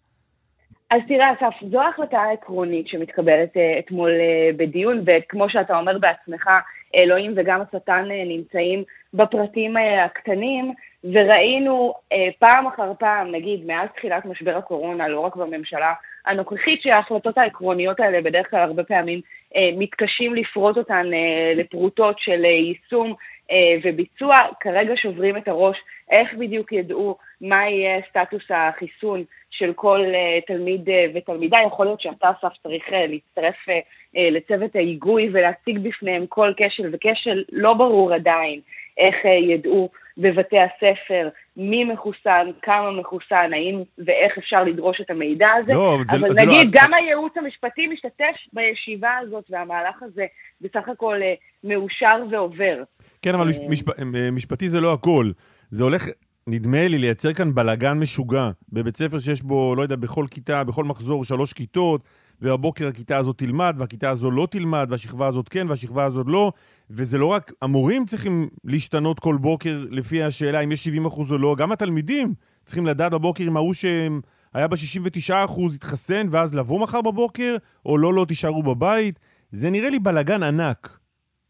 אז תראה, אסף, זו ההחלטה העקרונית שמתקבלת uh, אתמול uh, בדיון, וכמו שאתה אומר בעצמך, אלוהים וגם השטן uh, נמצאים בפרטים הקטנים, וראינו פעם אחר פעם, נגיד, מאז תחילת משבר הקורונה, לא רק בממשלה הנוכחית, שההחלטות העקרוניות האלה בדרך כלל הרבה פעמים uh, מתקשים לפרוט אותן uh, לפרוטות של uh, יישום uh, וביצוע, כרגע שוברים את הראש איך בדיוק ידעו מה יהיה סטטוס החיסון של כל uh, תלמיד uh, ותלמידה. יכול להיות שאתה, אסף, צריך uh, להצטרף uh, uh, לצוות ההיגוי ולהציג בפניהם כל כשל וכשל, לא ברור עדיין איך uh, ידעו בבתי הספר, מי מחוסן, כמה מחוסן, האם ואיך אפשר לדרוש את המידע הזה. לא, אבל זה, אבל זה נגיד, לא... גם הייעוץ המשפטי משתתף בישיבה הזאת, והמהלך הזה בסך הכל uh, מאושר ועובר. כן, אבל uh, משפ... משפטי זה לא הכל. זה הולך, נדמה לי, לייצר כאן בלגן משוגע. בבית ספר שיש בו, לא יודע, בכל כיתה, בכל מחזור, שלוש כיתות, ובבוקר הכיתה הזאת תלמד, והכיתה הזו לא תלמד, והשכבה הזאת כן, והשכבה הזאת לא. וזה לא רק, המורים צריכים להשתנות כל בוקר לפי השאלה אם יש 70 אחוז או לא, גם התלמידים צריכים לדעת בבוקר אם ההוא שהיה ב-69 אחוז יתחסן, ואז לבוא מחר בבוקר, או לא, לא, תישארו בבית. זה נראה לי בלגן ענק.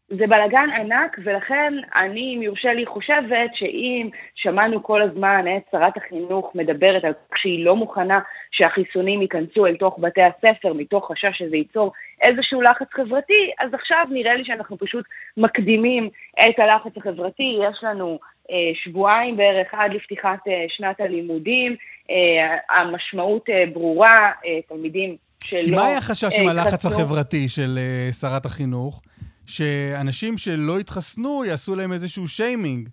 זה בלגן ענק, ולכן אני, אם יורשה לי, חושבת שאם שמענו כל הזמן את שרת החינוך מדברת על כך שהיא לא מוכנה שהחיסונים ייכנסו אל תוך בתי הספר, מתוך חשש שזה ייצור איזשהו לחץ חברתי, אז עכשיו נראה לי שאנחנו פשוט מקדימים את הלחץ החברתי. יש לנו אה, שבועיים בערך עד לפתיחת אה, שנת הלימודים, אה, המשמעות אה, ברורה, אה, תלמידים שלא... כי מה היה החשש עם הלחץ החברתי של אה, שרת החינוך? שאנשים שלא התחסנו יעשו להם איזשהו שיימינג.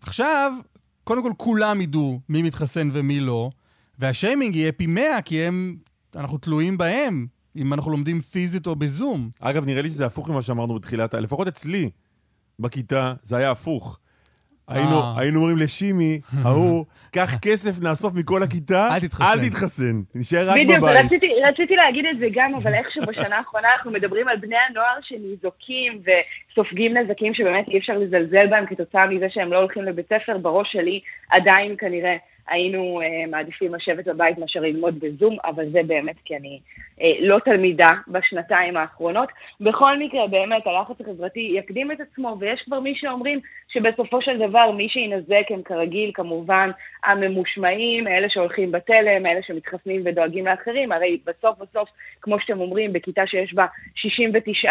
עכשיו, קודם כל כולם ידעו מי מתחסן ומי לא, והשיימינג יהיה פי מאה, כי הם, אנחנו תלויים בהם, אם אנחנו לומדים פיזית או בזום. אגב, נראה לי שזה הפוך ממה שאמרנו בתחילת, לפחות אצלי, בכיתה, זה היה הפוך. היינו, אה. היינו אומרים לשימי, ההוא, קח כסף, נאסוף מכל הכיתה, אל תתחסן. אל תתחסן, נשאר רק בדיוק, בבית. רציתי, רציתי להגיד את זה גם, אבל איכשהו בשנה האחרונה אנחנו מדברים על בני הנוער שניזוקים וסופגים נזקים שבאמת אי אפשר לזלזל בהם כתוצאה מזה שהם לא הולכים לבית ספר, בראש שלי עדיין כנראה היינו uh, מעדיפים לשבת בבית מאשר ללמוד בזום, אבל זה באמת כי אני uh, לא תלמידה בשנתיים האחרונות. בכל מקרה, באמת, הלחץ החברתי יקדים את עצמו, ויש כבר מי שאומרים שבסופו של דבר מי שיינזק הם כרגיל, כמובן, הממושמעים, אלה שהולכים בתלם, אלה שמתחסנים ודואגים לאחרים, הרי בסוף בסוף, כמו שאתם אומרים, בכיתה שיש בה 69%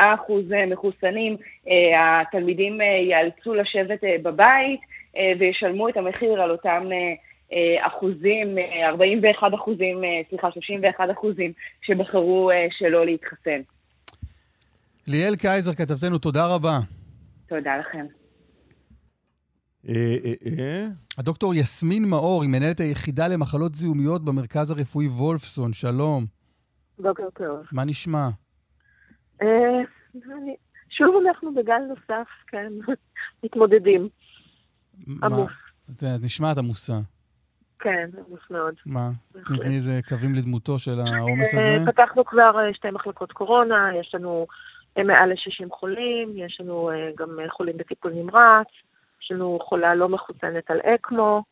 מחוסנים, uh, התלמידים uh, ייאלצו לשבת uh, בבית uh, וישלמו את המחיר על אותם... Uh, אחוזים, 41 אחוזים, סליחה, 31 אחוזים שבחרו שלא להתחסן. ליאל קייזר, כתבתנו, תודה רבה. תודה לכם. הדוקטור יסמין מאור היא מנהלת היחידה למחלות זיהומיות במרכז הרפואי וולפסון, שלום. בוקר טוב. מה נשמע? שוב אנחנו בגל נוסף, כן, מתמודדים. עמוס. זה נשמעת עמוסה. כן, עמוס מאוד. מה? תתני איזה קווים לדמותו של העומס הזה? פתחנו כבר שתי מחלקות קורונה, יש לנו מעל ל-60 חולים, יש לנו גם חולים בטיפול נמרץ, יש לנו חולה לא מחוסנת על אקמו.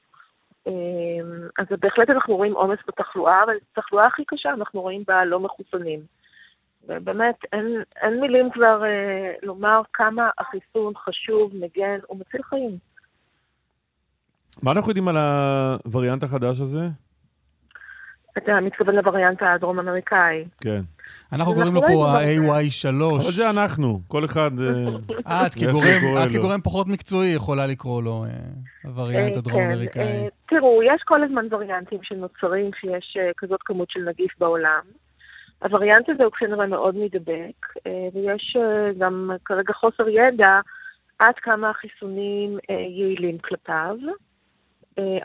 אז בהחלט אנחנו רואים עומס בתחלואה, אבל התחלואה הכי קשה אנחנו רואים בלא מחוסנים. ובאמת, אין, אין מילים כבר אה, לומר כמה החיסון חשוב, מגן ומציל חיים. מה אנחנו יודעים על הווריאנט החדש הזה? אתה מתכוון לווריאנט הדרום-אמריקאי. כן. אנחנו קוראים לו פה ה-AY3. אבל זה אנחנו, כל אחד... את כגורם פחות מקצועי יכולה לקרוא לו הווריאנט הדרום-אמריקאי. תראו, יש כל הזמן וריאנטים שנוצרים כשיש כזאת כמות של נגיף בעולם. הווריאנט הזה הוא כנראה מאוד מידבק, ויש גם כרגע חוסר ידע עד כמה החיסונים יעילים כלפיו.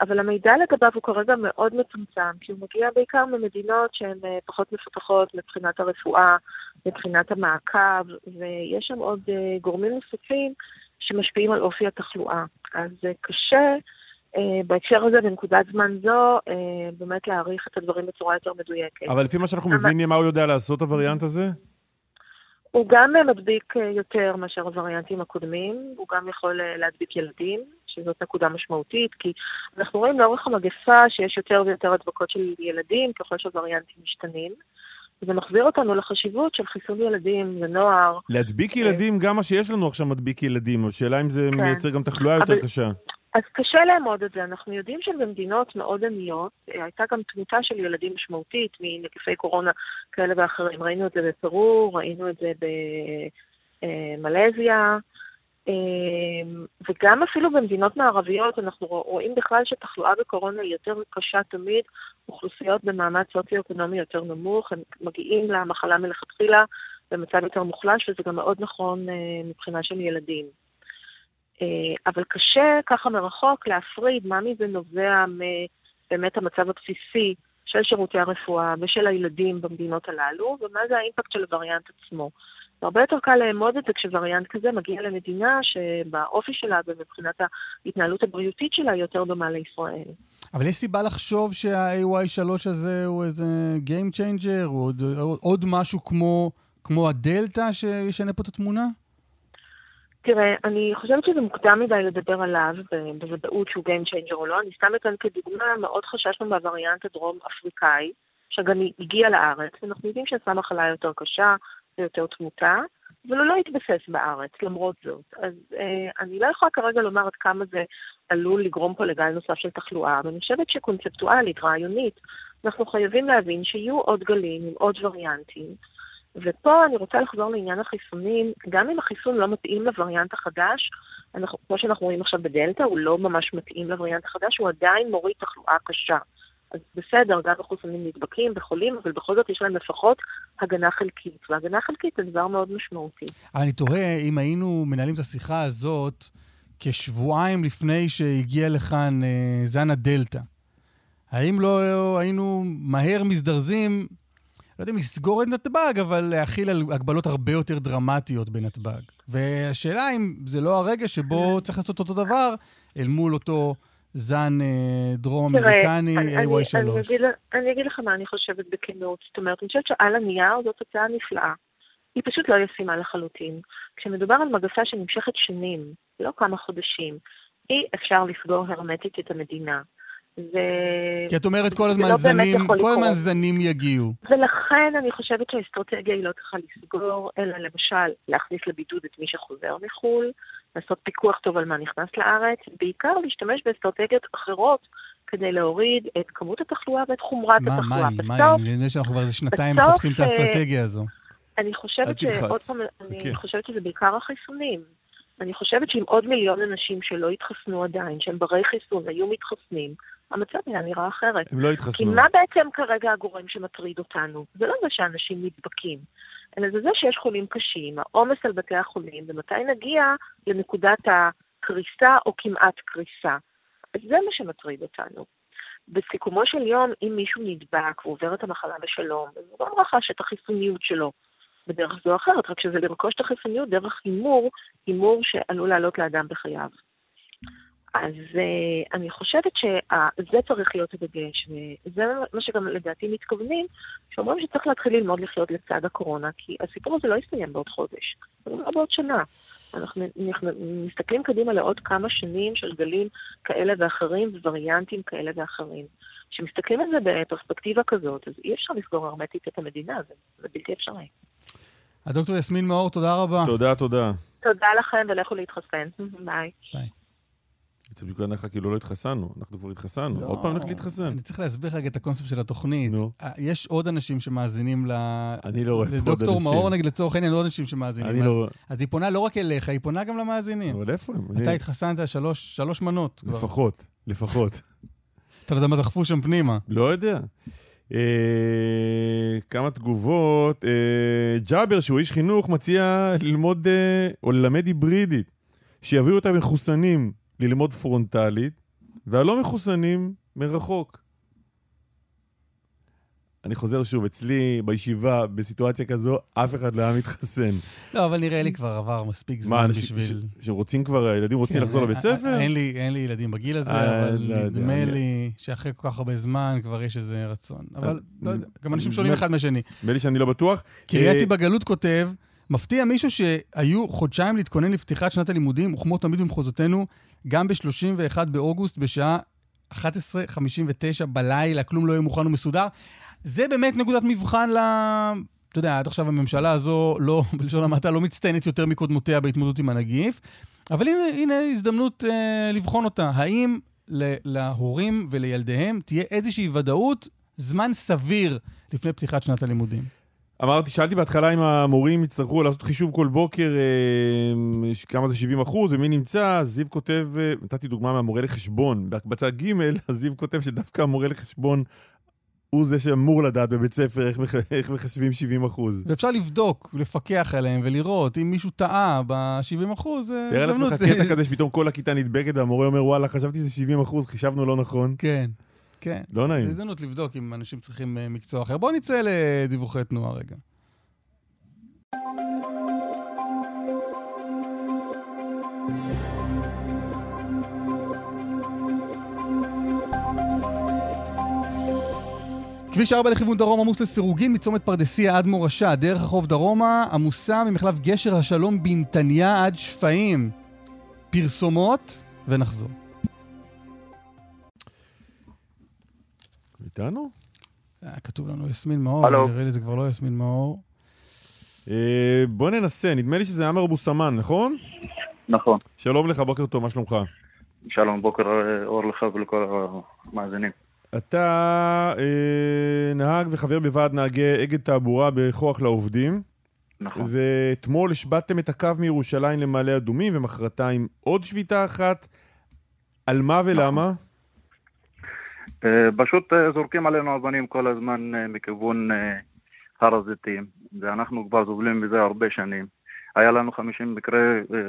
אבל המידע לגביו הוא כרגע מאוד מצומצם, כי הוא מגיע בעיקר ממדינות שהן פחות מפותחות מבחינת הרפואה, מבחינת המעקב, ויש שם עוד גורמים נוספים שמשפיעים על אופי התחלואה. אז קשה בהקשר הזה, בנקודת זמן זו, באמת להעריך את הדברים בצורה יותר מדויקת. אבל לפי מה שאנחנו מבינים, מה הוא יודע לעשות, הווריאנט הזה? הוא גם מדביק יותר מאשר הווריאנטים הקודמים, הוא גם יכול להדביק ילדים, שזאת נקודה משמעותית, כי אנחנו רואים לאורך המגפה שיש יותר ויותר הדבקות של ילדים ככל שהווריאנטים משתנים. זה מחזיר אותנו לחשיבות של חיסון ילדים ונוער. להדביק ילדים, גם מה שיש לנו עכשיו מדביק ילדים, השאלה אם זה כן. מייצר גם תחלואה יותר אבל... קשה. אז קשה לאמוד את זה. אנחנו יודעים שבמדינות מאוד עניות הייתה גם תמותה של ילדים משמעותית מנגיפי קורונה כאלה ואחרים. ראינו את זה בפרו, ראינו את זה במלזיה, וגם אפילו במדינות מערביות אנחנו רואים בכלל שתחלואה בקורונה היא יותר קשה תמיד. אוכלוסיות במעמד סוציו-אקונומי יותר נמוך, הם מגיעים למחלה מלכתחילה במצב יותר מוחלש, וזה גם מאוד נכון מבחינה של ילדים. אבל קשה ככה מרחוק להפריד מה מזה נובע מבאמת המצב הבסיסי של שירותי הרפואה ושל הילדים במדינות הללו, ומה זה האימפקט של הווריאנט עצמו. הרבה יותר קל לאמוד את זה כשווריאנט כזה מגיע למדינה שבאופי שלה ומבחינת ההתנהלות הבריאותית שלה היא יותר דומה לישראל. אבל יש סיבה לחשוב שה-AY3 הזה הוא איזה Game Changer, או עוד, עוד משהו כמו, כמו הדלתא שישנה פה את התמונה? תראה, אני חושבת שזה מוקדם מדי לדבר עליו בוודאות שהוא Game Changer או לא. אני סתם אתן כדוגמה, מאוד חששנו מהווריאנט הדרום אפריקאי, שגם הגיע לארץ, ואנחנו יודעים שעשה מחלה יותר קשה ויותר תמותה, אבל הוא לא התבסס בארץ, למרות זאת. אז אה, אני לא יכולה כרגע לומר עד כמה זה עלול לגרום פה לגל נוסף של תחלואה, אבל אני חושבת שקונספטואלית, רעיונית, אנחנו חייבים להבין שיהיו עוד גלים עם עוד וריאנטים. ופה אני רוצה לחזור לעניין החיסונים, גם אם החיסון לא מתאים לווריאנט החדש, אנחנו, כמו שאנחנו רואים עכשיו בדלתא, הוא לא ממש מתאים לווריאנט החדש, הוא עדיין מוריד תחלואה קשה. אז בסדר, גם החיסונים נדבקים וחולים, אבל בכל זאת יש להם לפחות הגנה חלקית, והגנה חלקית זה דבר מאוד משמעותי. אני תוהה אם היינו מנהלים את השיחה הזאת כשבועיים לפני שהגיע לכאן אה, זן הדלתא. האם לא היינו מהר מזדרזים לא יודע אם לסגור את נתב"ג, אבל להכיל על הגבלות הרבה יותר דרמטיות בנתב"ג. והשאלה אם זה לא הרגע שבו צריך לעשות אותו דבר אל מול אותו זן אה, דרום-אמריקני AY3. אני, אני, אני אגיד לך מה אני חושבת בכנות. זאת אומרת, אני חושבת שעל הנייר זאת הצעה נפלאה. היא פשוט לא ישימה לחלוטין. כשמדובר על מגפה שנמשכת שנים, לא כמה חודשים, אי אפשר לסגור הרמטית את המדינה. ו... כי את אומרת כל הזמן לא זנים, כל הזמן זנים יגיעו. ולכן אני חושבת שהאסטרטגיה היא לא צריכה לסגור, אלא למשל להכניס לבידוד את מי שחוזר מחו"ל, לעשות פיקוח טוב על מה נכנס לארץ, בעיקר להשתמש באסטרטגיות אחרות כדי להוריד את כמות התחלואה ואת חומרת מה, התחלואה. מה היא? מה היא? אני יודע שאנחנו כבר איזה שנתיים מחפשים את האסטרטגיה הזו. אני חושבת שעוד פעם, אני חושבת שזה בעיקר החיסונים. אני חושבת שאם עוד מיליון אנשים שלא התחסנו עדיין, שהם ברי חיסון, היו מתחסנים, המצב היה נראה אחרת. הם לא התחסנו. כי מה בעצם כרגע הגורם שמטריד אותנו? זה לא זה שאנשים נדבקים, אלא זה זה שיש חולים קשים, העומס על בתי החולים, ומתי נגיע לנקודת הקריסה או כמעט קריסה. אז זה מה שמטריד אותנו. בסיכומו של יום, אם מישהו נדבק ועובר את המחלה בשלום, אז הוא לא רכש את החיסוניות שלו בדרך זו או אחרת, רק שזה לרכוש את החיסוניות דרך הימור, הימור שעלול לעלות לאדם בחייו. אז uh, אני חושבת שזה צריך להיות הדגש, וזה מה שגם לדעתי מתכוונים, שאומרים שצריך להתחיל ללמוד לחיות לצד הקורונה, כי הסיפור הזה לא יסתיים בעוד חודש, זה לא בעוד שנה. אנחנו מסתכלים קדימה לעוד כמה שנים של גלים כאלה ואחרים ווריאנטים כאלה ואחרים. כשמסתכלים על זה בפרספקטיבה כזאת, אז אי אפשר לסגור הרמטית את המדינה, זה, זה בלתי אפשרי. הדוקטור יסמין מאור, תודה רבה. תודה, תודה. תודה לכם ולכו להתחסן. ביי. ביי. יוצא בדיוק עליך כאילו לא התחסנו, אנחנו כבר התחסנו, לא, עוד פעם נלך להתחסן. אני צריך להסביר רגע את הקונספט של התוכנית. נו. אה, יש עוד אנשים שמאזינים ל... אני לא רואה עוד אנשים. לדוקטור מאור, נגיד, לצורך העניין, עוד אנשים שמאזינים. אני לא... אז היא פונה לא רק אליך, היא פונה גם למאזינים. אבל איפה הם? אתה התחסנת שלוש מנות. לפחות, לפחות. אתה לא יודע מה דחפו שם פנימה. לא יודע. אה, כמה תגובות. אה, ג'אבר, שהוא איש חינוך, מציע ללמוד או ללמד היברידית. שיביאו את המחוסנים ללמוד פרונטלית, והלא מחוסנים מרחוק. אני חוזר שוב, אצלי בישיבה, בסיטואציה כזו, אף אחד לא היה מתחסן. לא, אבל נראה לי כבר עבר מספיק זמן מה, בשביל... מה, שרוצים כבר, הילדים רוצים כן, לחזור לבית אה, ספר? אין לי, אין לי ילדים בגיל הזה, אה, אבל לא נדמה לי שאחרי כל כך הרבה זמן כבר יש איזה רצון. אבל לא יודע, גם אנשים שונים אחד מהשני. נדמה לי שאני לא בטוח. קרייתי בגלות כותב, מפתיע מישהו שהיו חודשיים להתכונן לפתיחת שנת הלימודים, וכמו תמיד במחוזותינו, גם ב-31 באוגוסט בשעה 11:59 בלילה, כלום לא יהיה מוכן ומסודר. זה באמת נקודת מבחן ל... אתה יודע, עד עכשיו הממשלה הזו, לא, בלשון המעטה, לא מצטיינת יותר מקודמותיה בהתמודדות עם הנגיף, אבל הנה, הנה הזדמנות אה, לבחון אותה. האם להורים ולילדיהם תהיה איזושהי ודאות, זמן סביר לפני פתיחת שנת הלימודים? אמרתי, שאלתי בהתחלה אם המורים יצטרכו לעשות חישוב כל בוקר אה, כמה זה 70 אחוז ומי נמצא, זיו כותב, אה, נתתי דוגמה מהמורה לחשבון, בצד ג', אז זיו כותב שדווקא המורה לחשבון הוא זה שאמור לדעת בבית ספר איך, מח... איך מחשבים 70 אחוז. ואפשר לבדוק, לפקח עליהם ולראות אם מישהו טעה ב-70 אחוז, זה... תאר לעצמך קטע כזה שפתאום כל הכיתה נדבקת והמורה אומר, וואלה, חשבתי שזה 70 אחוז, חישבנו לא נכון. כן. כן. לא נעים. זו הזדמנות לבדוק אם אנשים צריכים אה, מקצוע אחר. בואו נצא לדיווחי תנועה רגע. כביש 4 לכיוון דרום עמוס לסירוגין מצומת פרדסיה עד מורשה, דרך החוף דרומה עמוסה ממחלף גשר השלום בנתניה עד שפיים. פרסומות ונחזור. איתנו? אה, כתוב לנו יסמין מאור, הלו. נראה לי זה כבר לא יסמין מאור. אה, בוא ננסה, נדמה לי שזה עמר אבו סמן, נכון? נכון. שלום לך, בוקר טוב, מה שלומך? שלום, בוקר אור לך ולכל המאזינים. אתה אה, נהג וחבר בוועד נהגי אגד תעבורה בכוח לעובדים. נכון. ואתמול השבתתם את הקו מירושלים למעלה אדומים, ומחרתיים עוד שביתה אחת. על מה ולמה? נכון. Uh, פשוט uh, זורקים עלינו אבנים כל הזמן uh, מכיוון הר הזיתים, ואנחנו כבר סובלים מזה הרבה שנים. היה לנו 50 מקרה,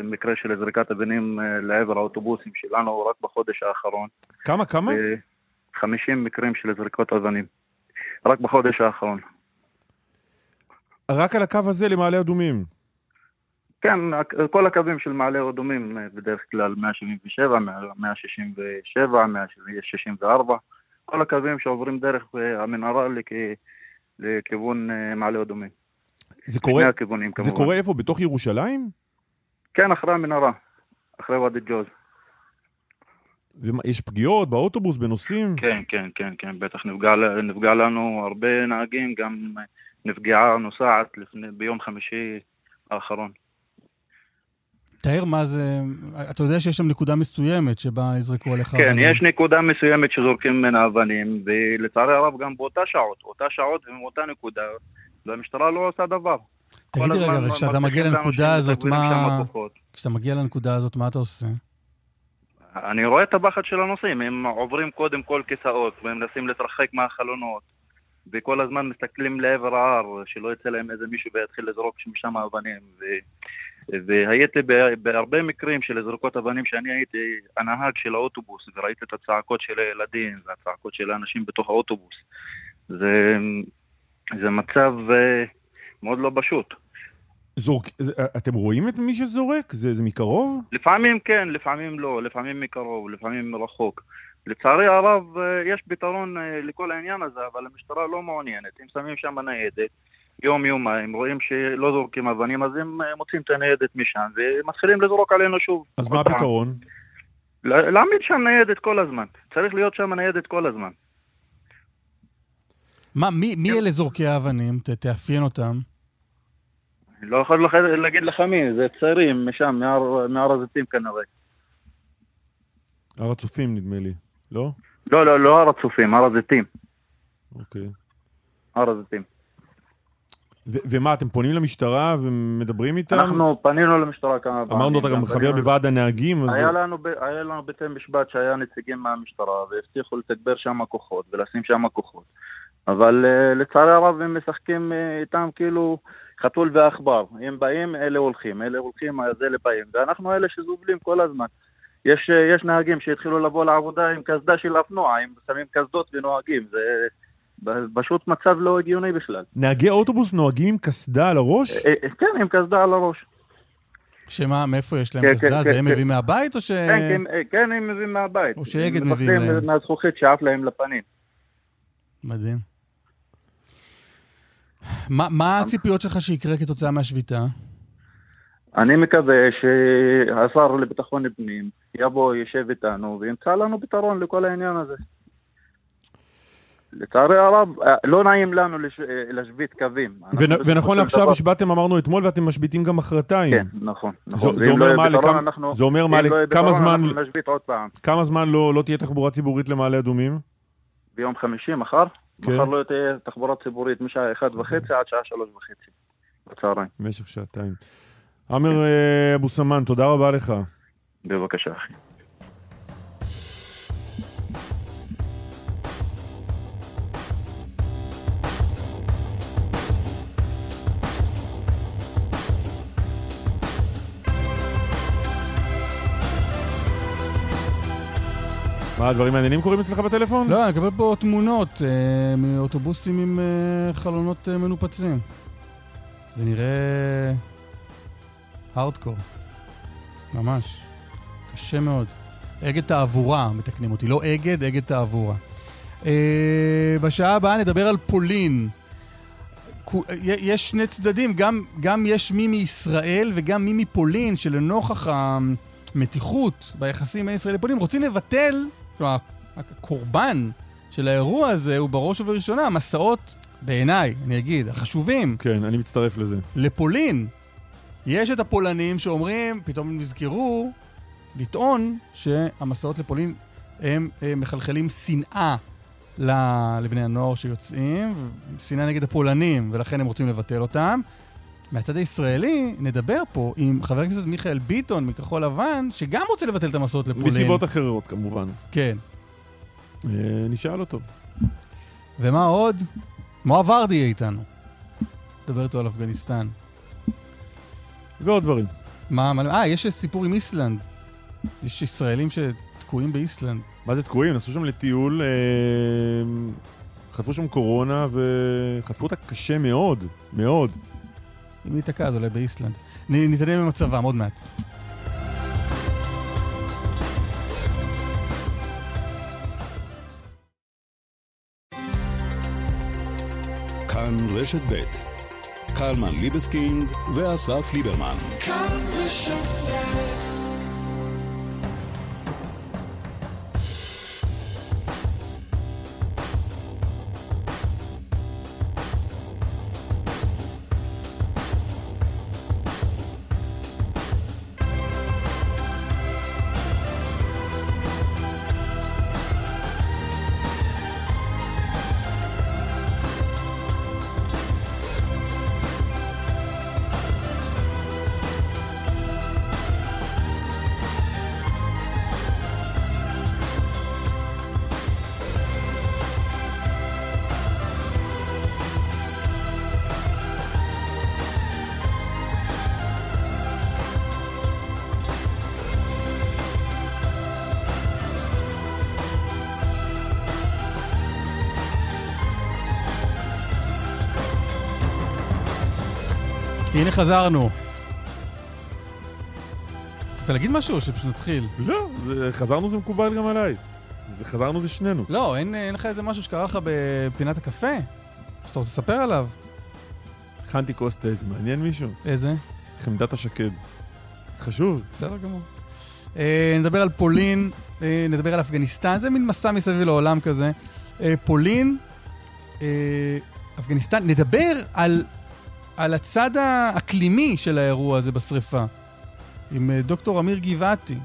מקרה של זריקת אבנים לעבר האוטובוסים שלנו רק בחודש האחרון. כמה, כמה? 50 מקרים של זריקות אבנים. רק בחודש האחרון. רק על הקו הזה למעלה אדומים? כן, כל הקווים של מעלה אדומים בדרך כלל 177, 167, 164. כל הקווים שעוברים דרך אה, המנהרה לכ... לכיוון אה, מעלה אדומים. זה קורה, הכיוונים, זה קורה איפה? בתוך ירושלים? כן, אחרי המנהרה, אחרי ואדי ג'וז. ויש פגיעות באוטובוס, בנוסעים? כן, כן, כן, כן, בטח נפגע, נפגע לנו הרבה נהגים, גם נפגעה נוסעת לפני, ביום חמישי האחרון. תאר מה זה, אתה יודע שיש שם נקודה מסוימת שבה יזרקו עליך כן, אבנים. יש נקודה מסוימת שזורקים ממנה אבנים, ולצערי הרב גם באותה שעות, אותה שעות ומאותה נקודה, והמשטרה לא עושה דבר. תגידי רגע, וכשאתה מגיע לנקודה הזאת, מה... כשאתה מגיע לנקודה הזאת, מה אתה עושה? אני רואה את הפחד של הנוסעים, הם עוברים קודם כל כיסאות, והם מנסים להתרחק מהחלונות, וכל הזמן מסתכלים לעבר ההר, שלא יצא להם איזה מישהו ויתחיל לזרוק משם אבנים. ו... והייתי בהרבה מקרים של זרוקות אבנים שאני הייתי הנהג של האוטובוס וראיתי את הצעקות של הילדים והצעקות של האנשים בתוך האוטובוס. זה, זה מצב אה, מאוד לא פשוט. זורק, אתם רואים את מי שזורק? זה, זה מקרוב? לפעמים כן, לפעמים לא, לפעמים מקרוב, לפעמים מרחוק. לצערי הרב אה, יש פתרון אה, לכל העניין הזה, אבל המשטרה לא מעוניינת. אם שמים שם ניידת, יום-יומיים, רואים שלא זורקים אבנים, אז הם אה, מוצאים את הניידת משם ומתחילים לזרוק עלינו שוב. אז מה הפתרון? להעמיד שם ניידת כל הזמן. צריך להיות שם ניידת כל הזמן. מה, מי, מי אלה זורקי האבנים? ת, תאפיין אותם. אני לא יכול לח... להגיד לך מי, זה צעירים משם, מהר, מהר הזיתים כנראה. הר הצופים נדמה לי, לא? לא, לא, לא הר הצופים, הר הזיתים. אוקיי. הר הזיתים. ומה, אתם פונים למשטרה ומדברים איתם? אנחנו פנינו למשטרה כמה פעמים. אמרנו, אתה גם חבר בוועד הנהגים, אז... היה לנו, היה לנו בתי משפט שהיה נציגים מהמשטרה, והבטיחו לתגבר שם כוחות ולשים שם כוחות. אבל uh, לצערי הרב הם משחקים uh, איתם כאילו חתול ועכבר. הם באים, אלה הולכים, אלה הולכים, אז אלה באים. ואנחנו אלה שזובלים כל הזמן. יש, uh, יש נהגים שהתחילו לבוא לעבודה עם קסדה של אופנוע, הם שמים קסדות ונוהגים. זה... פשוט מצב לא הגיוני בכלל. נהגי אוטובוס נוהגים עם קסדה על הראש? אה, אה, כן, עם קסדה על הראש. שמה, מאיפה יש להם כן, קסדה? כן, זה כן, הם מביאים מהבית או ש... כן, כן, הם מביאים מהבית. או שאגד מביאים להם. הם מהזכוכית שעף להם לפנים. מדהים. מה, מה הציפיות שלך שיקרה כתוצאה מהשביתה? אני מקווה שהשר לביטחון פנים יבוא, יישב איתנו וימצא לנו פתרון לכל העניין הזה. לצערי הרב, אה, לא נעים לנו לש... אה, להשבית קווים. ונכון לעכשיו דבר... השבתתם, אמרנו אתמול, ואתם משביתים גם מחרתיים. כן, נכון. נכון. זה, אומר לא מה, לכמה. זה אומר מה, לא לכמה זמן... כמה זמן לא, לא תהיה תחבורה ציבורית למעלה אדומים? ביום חמישי, מחר. כן. מחר לא תהיה תחבורה ציבורית משעה אחת וחצי עד שעה שלוש וחצי. בצהריים. במשך שעתיים. עמר אה, אבו סמן, תודה רבה לך. בבקשה, אחי. מה, הדברים מעניינים קורים אצלך בטלפון? לא, אני מקבל פה תמונות אה, מאוטובוסים עם אה, חלונות אה, מנופצים. זה נראה... הארדקור. ממש. קשה מאוד. אגד תעבורה, מתקנים אותי. לא אגד, אגד תעבורה. אה, בשעה הבאה נדבר על פולין. יש שני צדדים, גם, גם יש מי מישראל וגם מי מפולין, שלנוכח המתיחות ביחסים בין ישראל לפולין, רוצים לבטל, כלומר, הקורבן של האירוע הזה הוא בראש ובראשונה המסעות, בעיניי, אני אגיד, החשובים. כן, אני מצטרף לזה. לפולין. יש את הפולנים שאומרים, פתאום הם נזכרו לטעון שהמסעות לפולין הם, הם מחלחלים שנאה לבני הנוער שיוצאים, שנאה נגד הפולנים, ולכן הם רוצים לבטל אותם. מהצד הישראלי, נדבר פה עם חבר הכנסת מיכאל ביטון מכחול לבן, שגם רוצה לבטל את המסעות לפולין. מסיבות אחרות, כמובן. כן. אה, נשאל אותו. ומה עוד? מואב ורדי יהיה איתנו. נדבר איתו על אפגניסטן. ועוד דברים. מה, מה, אה, יש סיפור עם איסלנד. יש ישראלים שתקועים באיסלנד. מה זה תקועים? נסעו שם לטיול, אה, חטפו שם קורונה וחטפו אותה קשה מאוד, מאוד. אם היא תקעה, אז אולי באיסלנד. נתעניין במצבם עוד מעט. כאן רשת ב' קלמן ליבסקינד ואסף ליברמן. כאן רשת ב' הנה חזרנו. רוצה להגיד משהו או שפשוט נתחיל? לא, זה, חזרנו זה מקובל גם עליי. זה, חזרנו זה שנינו. לא, אין, אין לך איזה משהו שקרה לך בפינת הקפה? שאתה רוצה לספר עליו? הכנתי כוס תה, זה מעניין מישהו? איזה? חמדת השקד. זה חשוב. בסדר גמור. אה, נדבר על פולין, אה, נדבר על אפגניסטן, זה מין מסע מסביב לעולם כזה. אה, פולין, אה, אפגניסטן, נדבר על על הצד האקלימי של האירוע הזה בשריפה, עם אה, דוקטור אמיר גבעתי.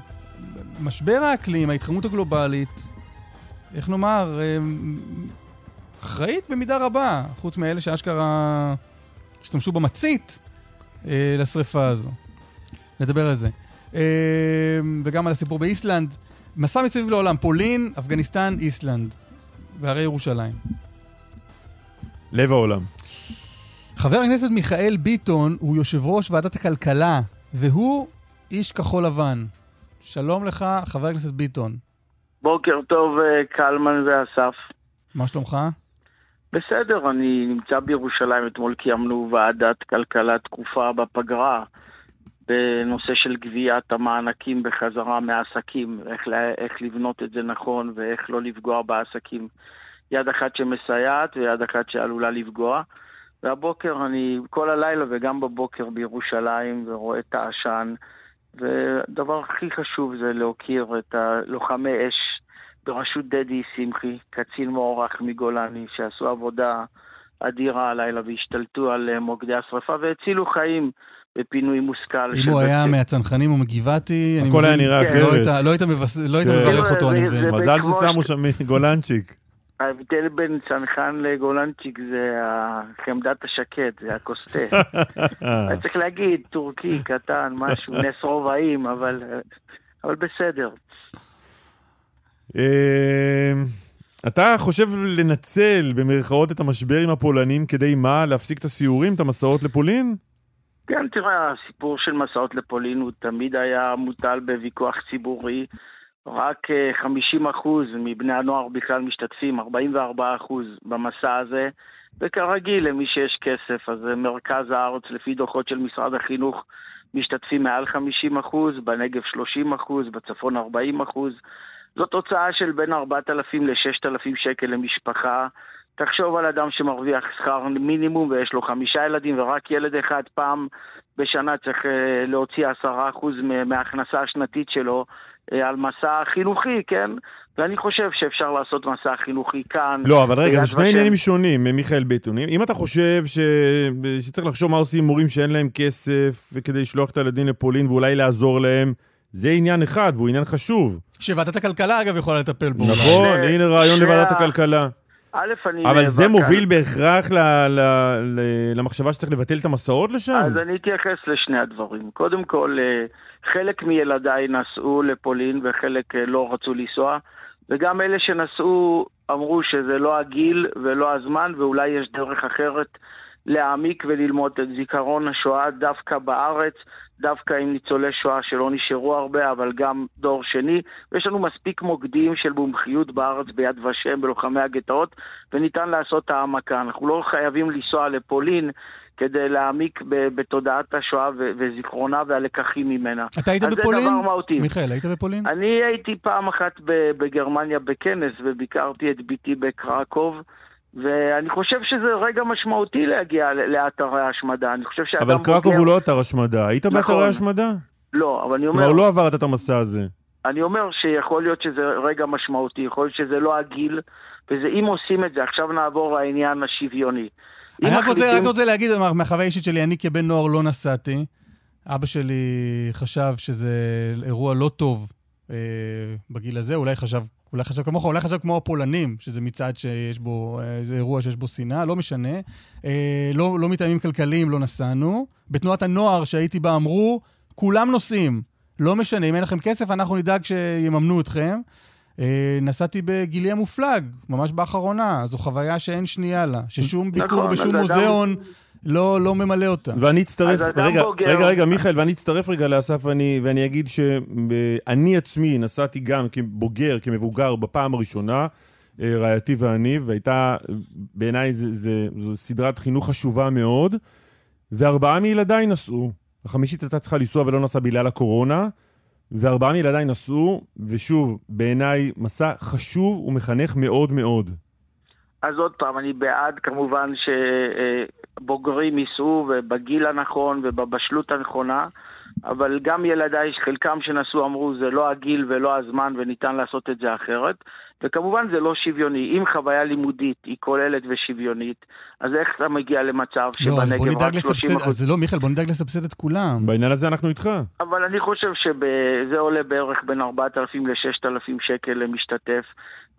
משבר האקלים, ההתחממות הגלובלית, איך נאמר, אה, אחראית במידה רבה, חוץ מאלה שאשכרה השתמשו במצית אה, לשריפה הזו. נדבר על זה. וגם על הסיפור באיסלנד. מסע מסביב לעולם, פולין, אפגניסטן, איסלנד. והרי ירושלים. לב העולם. חבר הכנסת מיכאל ביטון הוא יושב ראש ועדת הכלכלה, והוא איש כחול לבן. שלום לך, חבר הכנסת ביטון. בוקר טוב, אה, קלמן ואסף. מה שלומך? בסדר, אני נמצא בירושלים. אתמול קיימנו ועדת כלכלה תקופה בפגרה בנושא של גביית המענקים בחזרה מעסקים, איך, איך לבנות את זה נכון ואיך לא לפגוע בעסקים. יד אחת שמסייעת ויד אחת שעלולה לפגוע. והבוקר אני כל הלילה וגם בבוקר בירושלים ורואה את העשן. והדבר הכי חשוב זה להוקיר את הלוחמי אש בראשות דדי שמחי, קצין מוערך מגולני, שעשו עבודה אדירה הלילה והשתלטו על מוקדי השרפה והצילו חיים בפינוי מושכל. אם הוא היה מהצנחנים או מגבעתי, הכל היה נראה אחרת. לא היית לא כן. מברך אותו, אני מבין. מזל ששמו שם גולנצ'יק. ההבדל בין צנחן לגולנצ'יק זה חמדת השקט, זה הכוס תה. אני צריך להגיד, טורקי, קטן, משהו, נס רובעים, אבל, אבל בסדר. אמ, אתה חושב לנצל במרכאות את המשבר עם הפולנים כדי מה? להפסיק את הסיורים, את המסעות לפולין? כן, תראה, הסיפור של מסעות לפולין הוא תמיד היה מוטל בוויכוח ציבורי. רק 50% אה, מבני הנוער בכלל משתתפים, 44% במסע הזה, וכרגיל, למי שיש כסף, אז מרכז הארץ, לפי דוחות של משרד החינוך, משתתפים מעל 50%, בנגב 30%, בצפון 40%, זאת הוצאה של בין 4,000 ל-6,000 שקל למשפחה. תחשוב על אדם שמרוויח שכר מינימום ויש לו חמישה ילדים ורק ילד אחד פעם בשנה צריך אה, להוציא עשרה אחוז מההכנסה השנתית שלו על מסע חינוכי, כן? ואני חושב שאפשר לעשות מסע חינוכי כאן. לא, אבל רגע, זה שני עניינים שונים, מיכאל ביטון. אם אתה חושב ש... שצריך לחשוב מה עושים מורים שאין להם כסף כדי לשלוח את הילדים לפולין ואולי לעזור להם, זה עניין אחד, והוא עניין חשוב. שוועדת הכלכלה, אגב, יכולה לטפל בו. נכון, הנה רעיון לוועדת הכלכלה. א', אני... אבל זה מוביל. בהכרח ל, ל, ל, למחשבה שצריך לבטל את המסעות לשם? אז אני אתייחס לשני הדברים. קודם כל, אה, חלק מילדיי נסעו לפולין וחלק אה, לא רצו לנסוע, וגם אלה שנסעו אמרו שזה לא הגיל ולא הזמן, ואולי יש דרך אחרת להעמיק וללמוד את זיכרון השואה דווקא בארץ. דווקא עם ניצולי שואה שלא נשארו הרבה, אבל גם דור שני. ויש לנו מספיק מוקדים של מומחיות בארץ ביד ושם, בלוחמי הגטאות, וניתן לעשות העמקה. אנחנו לא חייבים לנסוע לפולין. כדי להעמיק בתודעת השואה וזיכרונה והלקחים ממנה. אתה היית בפולין? אז זה דבר מהותי. מיכאל, היית בפולין? אני הייתי פעם אחת בגרמניה בכנס וביקרתי את ביתי בקרקוב. ואני חושב שזה רגע משמעותי להגיע לאתרי ההשמדה. אני חושב שאדם אבל קרקוב. הוא לא אתר השמדה. היית נכון. באתרי השמדה? לא, אבל אני אומר... כלומר, לא עברת את המסע הזה. אני אומר שיכול להיות שזה רגע משמעותי, יכול להיות שזה לא הגיל, ואם עושים את זה, עכשיו נעבור לעניין השוויוני. אני רק. רוצה, רק רוצה להגיד, מהחוויה האישית שלי, אני כבן נוער לא נסעתי. אבא שלי חשב שזה אירוע לא טוב אה, בגיל הזה, אולי חשב אולי חשב כמוך, אולי חשב כמו הפולנים, שזה מצעד שיש בו, אה, זה אירוע שיש בו שנאה, לא משנה. אה, לא, לא מטעמים כלכליים לא נסענו. בתנועת הנוער שהייתי בה אמרו, כולם נוסעים. לא משנה, אם אין לכם כסף, אנחנו נדאג שיממנו אתכם. אה, נסעתי בגילי המופלג, ממש באחרונה. זו חוויה שאין שנייה לה. ששום ביקור נכון, בשום מוזיאון... אדם... לא, לא ממלא אותה. ואני אצטרף, רגע, בוגר. רגע, רגע, מיכאל, ואני אצטרף רגע לאסף, ואני, ואני אגיד שאני עצמי נסעתי גם כבוגר, כמבוגר, בפעם הראשונה, אה, רעייתי ואני, והייתה, בעיניי זו סדרת חינוך חשובה מאוד, וארבעה מילדיי נסעו. החמישית הייתה צריכה לנסוע ולא נסעה בגלל הקורונה, וארבעה מילדיי נסעו, ושוב, בעיניי מסע חשוב ומחנך מאוד מאוד. אז עוד פעם, אני בעד כמובן שבוגרים ייסעו ובגיל הנכון ובבשלות הנכונה, אבל גם ילדיי, חלקם שנסעו אמרו זה לא הגיל ולא הזמן וניתן לעשות את זה אחרת. וכמובן זה לא שוויוני. אם חוויה לימודית היא כוללת ושוויונית, אז איך אתה מגיע למצב לא, שבנגב רק 30 אחוז... אז לא, מיכאל, בוא נדאג לסבסד את כולם. בעניין הזה אנחנו איתך. אבל אני חושב שזה עולה בערך בין 4,000 ל-6,000 שקל למשתתף,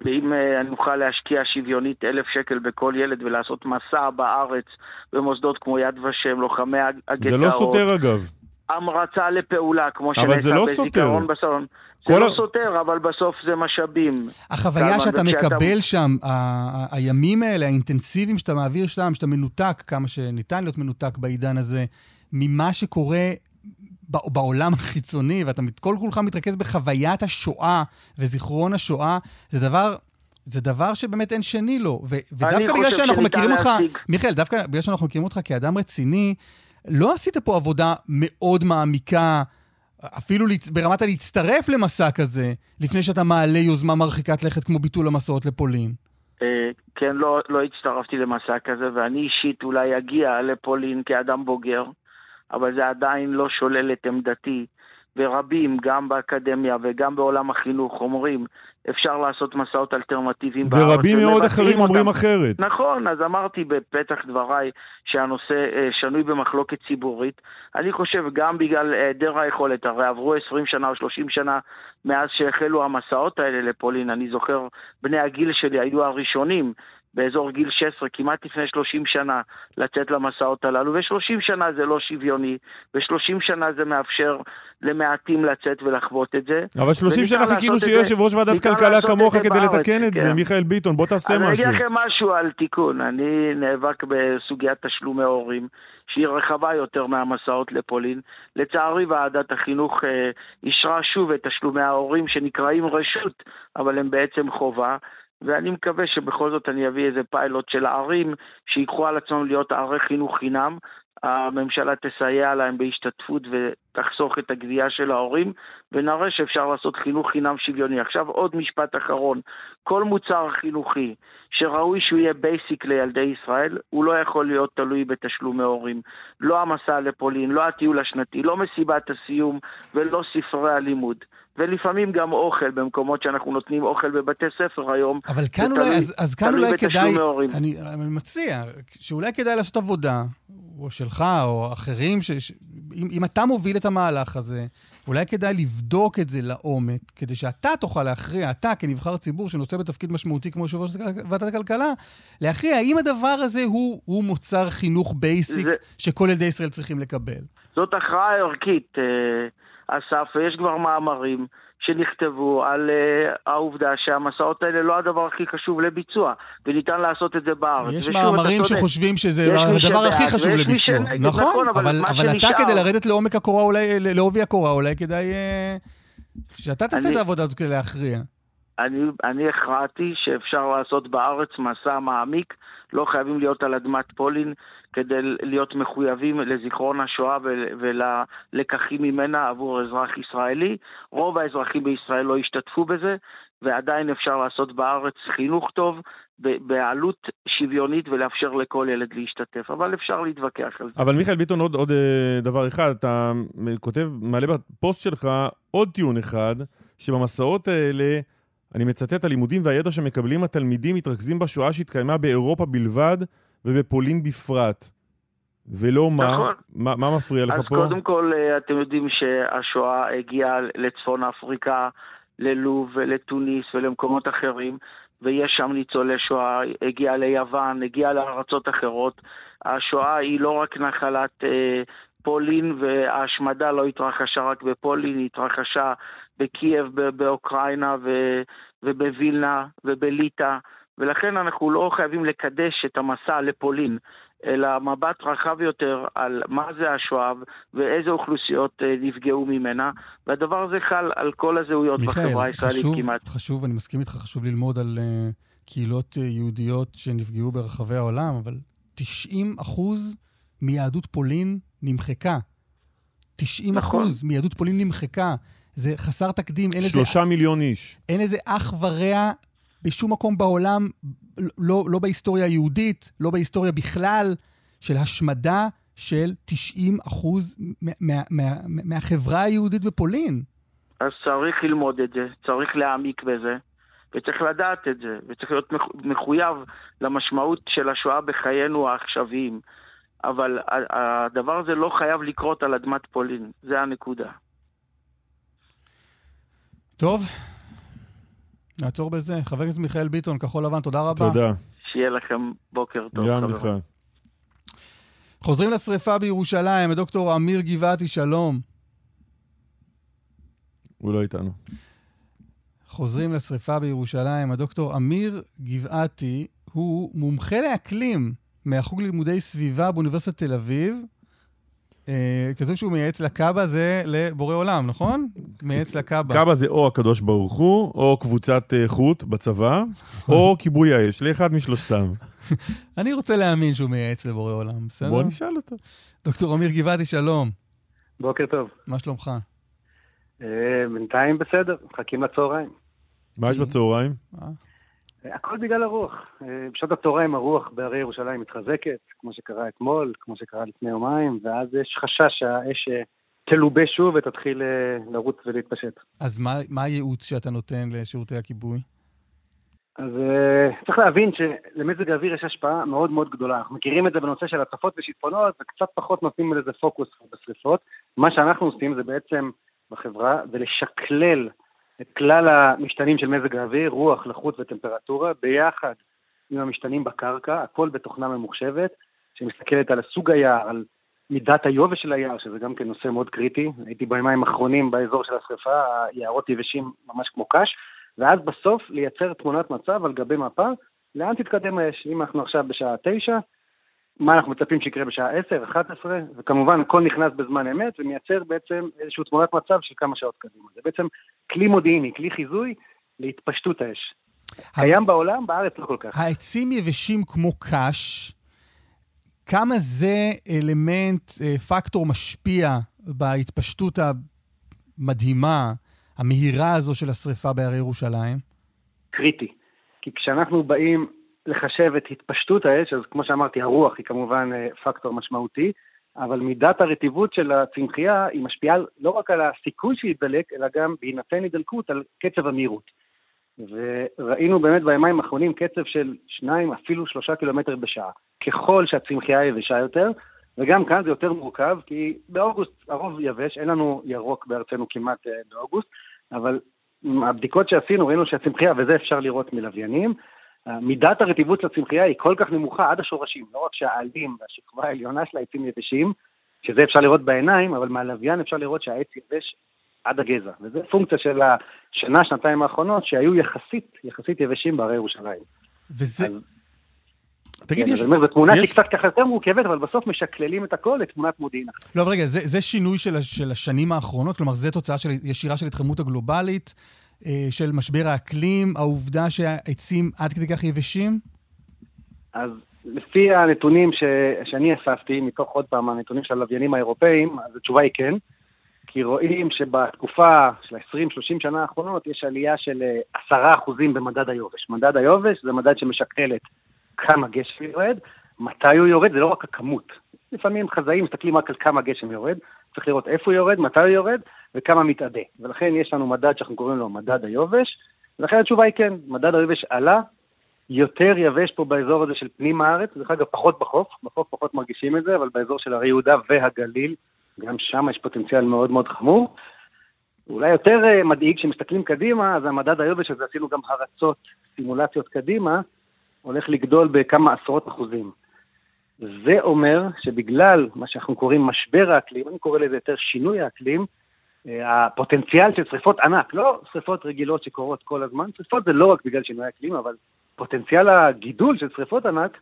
ואם uh, אני אוכל להשקיע שוויונית אלף שקל בכל ילד ולעשות מסע בארץ במוסדות כמו יד ושם, לוחמי הגטאות. זה לא סותר אגב. המרצה לפעולה, כמו שנעשה לא בזיכרון בסלון. זה לא ה... סותר, אבל בסוף זה משאבים. החוויה שאתה מקבל שם, הימים האלה, האינטנסיביים שאתה מעביר שם, שאתה מנותק, כמה שניתן להיות מנותק בעידן הזה, ממה שקורה בעולם החיצוני, ואתה כל כולך מתרכז בחוויית השואה וזיכרון השואה, זה דבר... זה דבר שבאמת אין שני לו. ו- ודווקא בגלל שאנחנו מכירים אותך, מיכאל, דווקא בגלל שאנחנו מכירים אותך כאדם רציני, לא עשית פה עבודה מאוד מעמיקה, אפילו ברמת הלהצטרף למסע כזה, לפני שאתה מעלה יוזמה מרחיקת לכת כמו ביטול המסעות לפולין. אה, כן, לא, לא הצטרפתי למסע כזה, ואני אישית אולי אגיע לפולין כאדם בוגר, אבל זה עדיין לא שולל את עמדתי. ורבים, גם באקדמיה וגם בעולם החינוך, אומרים, אפשר לעשות מסעות אלטרנטיביים בארץ. ורבים מאוד אחרים אותם. אומרים אחרת. נכון, אז אמרתי בפתח דבריי שהנושא אה, שנוי במחלוקת ציבורית. אני חושב גם בגלל היעדר היכולת, הרי עברו 20 שנה או 30 שנה מאז שהחלו המסעות האלה לפולין. אני זוכר, בני הגיל שלי היו הראשונים באזור גיל 16, כמעט לפני 30 שנה, לצאת למסעות הללו, ו-30 שנה זה לא שוויוני, ו-30 שנה זה מאפשר למעטים לצאת ולחוות את זה. אבל 30 שנה חיכינו שיהיה יושב ראש ועדת כלכלה כמוך כדי בארץ, לתקן את כן. זה, מיכאל ביטון, בוא תעשה אני משהו. אני אגיד לכם משהו על תיקון, אני נאבק בסוגיית תשלומי הורים. שהיא רחבה יותר מהמסעות לפולין. לצערי ועדת החינוך אה, אישרה שוב את תשלומי ההורים שנקראים רשות, אבל הם בעצם חובה, ואני מקווה שבכל זאת אני אביא איזה פיילוט של הערים שיקחו על עצמם להיות ערי חינוך חינם. הממשלה תסייע להם בהשתתפות ותחסוך את הגבייה של ההורים, ונראה שאפשר לעשות חינוך חינם שוויוני. עכשיו עוד משפט אחרון, כל מוצר חינוכי שראוי שהוא יהיה basic לילדי ישראל, הוא לא יכול להיות תלוי בתשלומי הורים. לא המסע לפולין, לא הטיול השנתי, לא מסיבת הסיום ולא ספרי הלימוד. ולפעמים גם אוכל במקומות שאנחנו נותנים אוכל בבתי ספר היום. אבל כאן אולי, אז, אז כאן אולי כדאי, אני, אני מציע, שאולי כדאי לעשות עבודה, או שלך, או אחרים, ש, ש, אם, אם אתה מוביל את המהלך הזה, אולי כדאי לבדוק את זה לעומק, כדי שאתה תוכל להכריע, אתה כנבחר ציבור שנושא בתפקיד משמעותי כמו יושב-ראש ועדת הכלכלה, להכריע האם הדבר הזה הוא, הוא מוצר חינוך בייסיק זה... שכל ילדי ישראל צריכים לקבל. זאת הכרעה ערכית. אסף, ויש כבר מאמרים שנכתבו על uh, העובדה שהמסעות האלה לא הדבר הכי חשוב לביצוע, וניתן לעשות את זה בארץ. יש מאמרים שחושבים שזה הדבר הכי חשוב לביצוע. נכון, נכון, אבל, אבל, אבל אתה כדי לרדת לעומק הקורה, אולי, לעובי הקורה, אולי כדאי uh, שאתה תעשה אני, את העבודה הזאת כדי להכריע. אני, אני הכרעתי שאפשר לעשות בארץ מסע מעמיק, לא חייבים להיות על אדמת פולין. כדי להיות מחויבים לזיכרון השואה וללקחים ממנה עבור אזרח ישראלי. רוב האזרחים בישראל לא השתתפו בזה, ועדיין אפשר לעשות בארץ חינוך טוב, בעלות שוויונית ולאפשר לכל ילד להשתתף, אבל אפשר להתווכח על זה. אבל מיכאל ביטון, עוד, עוד אה, דבר אחד, אתה כותב, מעלה בפוסט שלך עוד טיעון אחד, שבמסעות האלה, אני מצטט, הלימודים והידע שמקבלים התלמידים מתרכזים בשואה שהתקיימה באירופה בלבד, ובפולין בפרט. ולא מה, נכון. מה, מה מפריע לך אז פה? אז קודם כל, אה, אתם יודעים שהשואה הגיעה לצפון אפריקה, ללוב ולתוניס ולמקומות אחרים, ויש שם ניצולי שואה, הגיעה ליוון, הגיעה לארצות אחרות. השואה היא לא רק נחלת אה, פולין, וההשמדה לא התרחשה רק בפולין, היא התרחשה בקייב, באוקראינה ובווילנה ובליטא. ולכן אנחנו לא חייבים לקדש את המסע לפולין, אלא מבט רחב יותר על מה זה השואה ואיזה אוכלוסיות אה, נפגעו ממנה, והדבר הזה חל על כל הזהויות מיכאל, בחברה הישראלית חשוב, כמעט. מיכאל, חשוב, אני מסכים איתך, חשוב ללמוד על uh, קהילות uh, יהודיות שנפגעו ברחבי העולם, אבל 90 אחוז מיהדות פולין נמחקה. 90 נכון. אחוז מיהדות פולין נמחקה. זה חסר תקדים. שלושה מיליון איש. אין לזה אח ורע בשום מקום בעולם, לא, לא בהיסטוריה היהודית, לא בהיסטוריה בכלל, של השמדה של 90 אחוז מה, מה, מה, מהחברה היהודית בפולין. אז צריך ללמוד את זה, צריך להעמיק בזה, וצריך לדעת את זה, וצריך להיות מחויב למשמעות של השואה בחיינו העכשוויים. אבל הדבר הזה לא חייב לקרות על אדמת פולין, זה הנקודה. טוב, נעצור בזה. חבר הכנסת מיכאל ביטון, כחול לבן, תודה רבה. תודה. שיהיה לכם בוקר טוב. גם לך. חוזרים לשריפה בירושלים, דוקטור אמיר גבעתי, שלום. הוא לא איתנו. חוזרים לשריפה בירושלים, הדוקטור אמיר גבעתי הוא מומחה לאקלים מהחוג ללימודי סביבה באוניברסיטת תל אביב. אה, כתוב שהוא מייעץ לקאבה זה לבורא עולם, נכון? מייעץ לקאבה. קאבה זה או הקדוש ברוך הוא, או קבוצת אה, חוט בצבא, או כיבוי האש, לאחד משלושתם. אני רוצה להאמין שהוא מייעץ לבורא עולם, בסדר? בוא נשאל אותו. דוקטור אמיר גבעתי, שלום. בוקר טוב. מה שלומך? אה, בינתיים בסדר, מחכים לצהריים. מה יש בצהריים? הכל בגלל הרוח. אה, בשעות הצהריים הרוח בהרי ירושלים מתחזקת, כמו שקרה אתמול, כמו שקרה לפני יומיים, ואז יש חשש שהאש אה, תלובה שוב ותתחיל אה, לרוץ ולהתפשט. אז מה, מה הייעוץ שאתה נותן לשירותי הכיבוי? אז uh, צריך להבין שלמזג האוויר יש השפעה מאוד מאוד גדולה. אנחנו מכירים את זה בנושא של הצפות ושיטפונות, וקצת פחות נותנים לזה פוקוס בשרפות. מה שאנחנו עושים זה בעצם בחברה, זה לשקלל את כלל המשתנים של מזג האוויר, רוח, לחות וטמפרטורה, ביחד עם המשתנים בקרקע, הכל בתוכנה ממוחשבת, שמסתכלת על סוג היער, על מידת היובש של היער, שזה גם כן נושא מאוד קריטי. הייתי בימיים האחרונים באזור של השרפה, היערות יבשים ממש כמו קש, ואז בסוף לייצר תמונת מצב על גבי מפה, לאן תתקדם האש. אם אנחנו עכשיו בשעה תשע, מה אנחנו מצפים שיקרה בשעה 10, 11, וכמובן הכל נכנס בזמן אמת ומייצר בעצם איזושהי תמונת מצב של כמה שעות קדימה. זה בעצם כלי מודיעיני, כלי חיזוי להתפשטות האש. קיים בעולם, בארץ לא כל כך. העצים יבשים כמו קש, כמה זה אלמנט, פקטור משפיע בהתפשטות המדהימה, המהירה הזו של השריפה בהרי ירושלים? קריטי. כי כשאנחנו באים לחשב את התפשטות האש, אז כמו שאמרתי, הרוח היא כמובן פקטור משמעותי, אבל מידת הרטיבות של הצמחייה היא משפיעה לא רק על הסיכוי שידלק, אלא גם בהינתן הידלקות על קצב המהירות. וראינו באמת בימיים האחרונים קצב של שניים, אפילו שלושה קילומטר בשעה. ככל שהצמחייה יבשה יותר, וגם כאן זה יותר מורכב, כי באוגוסט הרוב יבש, אין לנו ירוק בארצנו כמעט אה, באוגוסט, אבל הבדיקות שעשינו, ראינו שהצמחייה, וזה אפשר לראות מלוויינים, מידת הרטיבות של הצמחייה היא כל כך נמוכה עד השורשים, לא רק שהעלים והשכבה העליונה של העצים יבשים, שזה אפשר לראות בעיניים, אבל מהלוויין אפשר לראות שהעץ יבש עד הגזע. וזו פונקציה של השנה, שנתיים האחרונות, שהיו יחסית, יחסית יבשים בהרי ירושלים. וזה... אז... תגיד, כן, יש... אומרת, זו תמונה יש... שהיא קצת ככה יותר מורכבת, אבל בסוף משקללים את הכל לתמונת מודיעין. לא, אבל רגע, זה, זה שינוי של, של השנים האחרונות? כלומר, זה תוצאה של, ישירה של התחממות הגלובלית, של משבר האקלים, העובדה שהעצים עד כדי כך יבשים? אז לפי הנתונים ש... שאני אספתי, מתוך עוד פעם הנתונים של הלוויינים האירופאים, אז התשובה היא כן. כי רואים שבתקופה של ה-20-30 שנה האחרונות יש עלייה של 10% במדד היובש. מדד היובש זה מדד שמשקלל את כמה גשם יורד, מתי הוא יורד, זה לא רק הכמות. לפעמים חזאים מסתכלים רק על כמה גשם יורד, צריך לראות איפה הוא יורד, מתי הוא יורד וכמה מתאדה. ולכן יש לנו מדד שאנחנו קוראים לו מדד היובש, ולכן התשובה היא כן, מדד היובש עלה, יותר יבש פה באזור הזה של פנים הארץ, דרך אגב פחות בחוף, בחוף פחות מרגישים את זה, אבל באזור של הרי יהודה והגליל, גם שם יש פוטנציאל מאוד מאוד חמור. אולי יותר uh, מדאיג, כשמסתכלים קדימה, אז המדד היובש הזה, עשינו גם הרצות, סימולציות קדימה, הולך לגדול בכמה עשרות אחוזים. זה אומר שבגלל מה שאנחנו קוראים משבר האקלים, אני קורא לזה יותר שינוי האקלים, uh, הפוטנציאל של שריפות ענק, לא שריפות רגילות שקורות כל הזמן, שריפות זה לא רק בגלל שינוי האקלים, אבל פוטנציאל הגידול של שריפות ענק,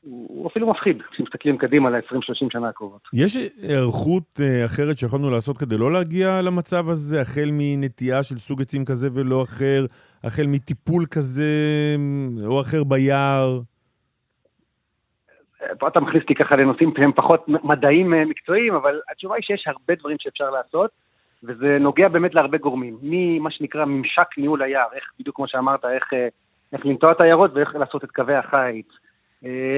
הוא אפילו מפחיד, כשמסתכלים קדימה ל-20-30 שנה הקרובות. יש היערכות אחרת שיכולנו לעשות כדי לא להגיע למצב הזה, החל מנטייה של סוג עצים כזה ולא אחר, החל מטיפול כזה או אחר ביער? פה אתה מכניס אותי ככה לנושאים שהם פחות מדעיים מקצועיים, אבל התשובה היא שיש הרבה דברים שאפשר לעשות, וזה נוגע באמת להרבה גורמים. ממה שנקרא ממשק ניהול היער, איך, בדיוק כמו שאמרת, איך, איך לנטוע את היערות ואיך לעשות את קווי החיץ.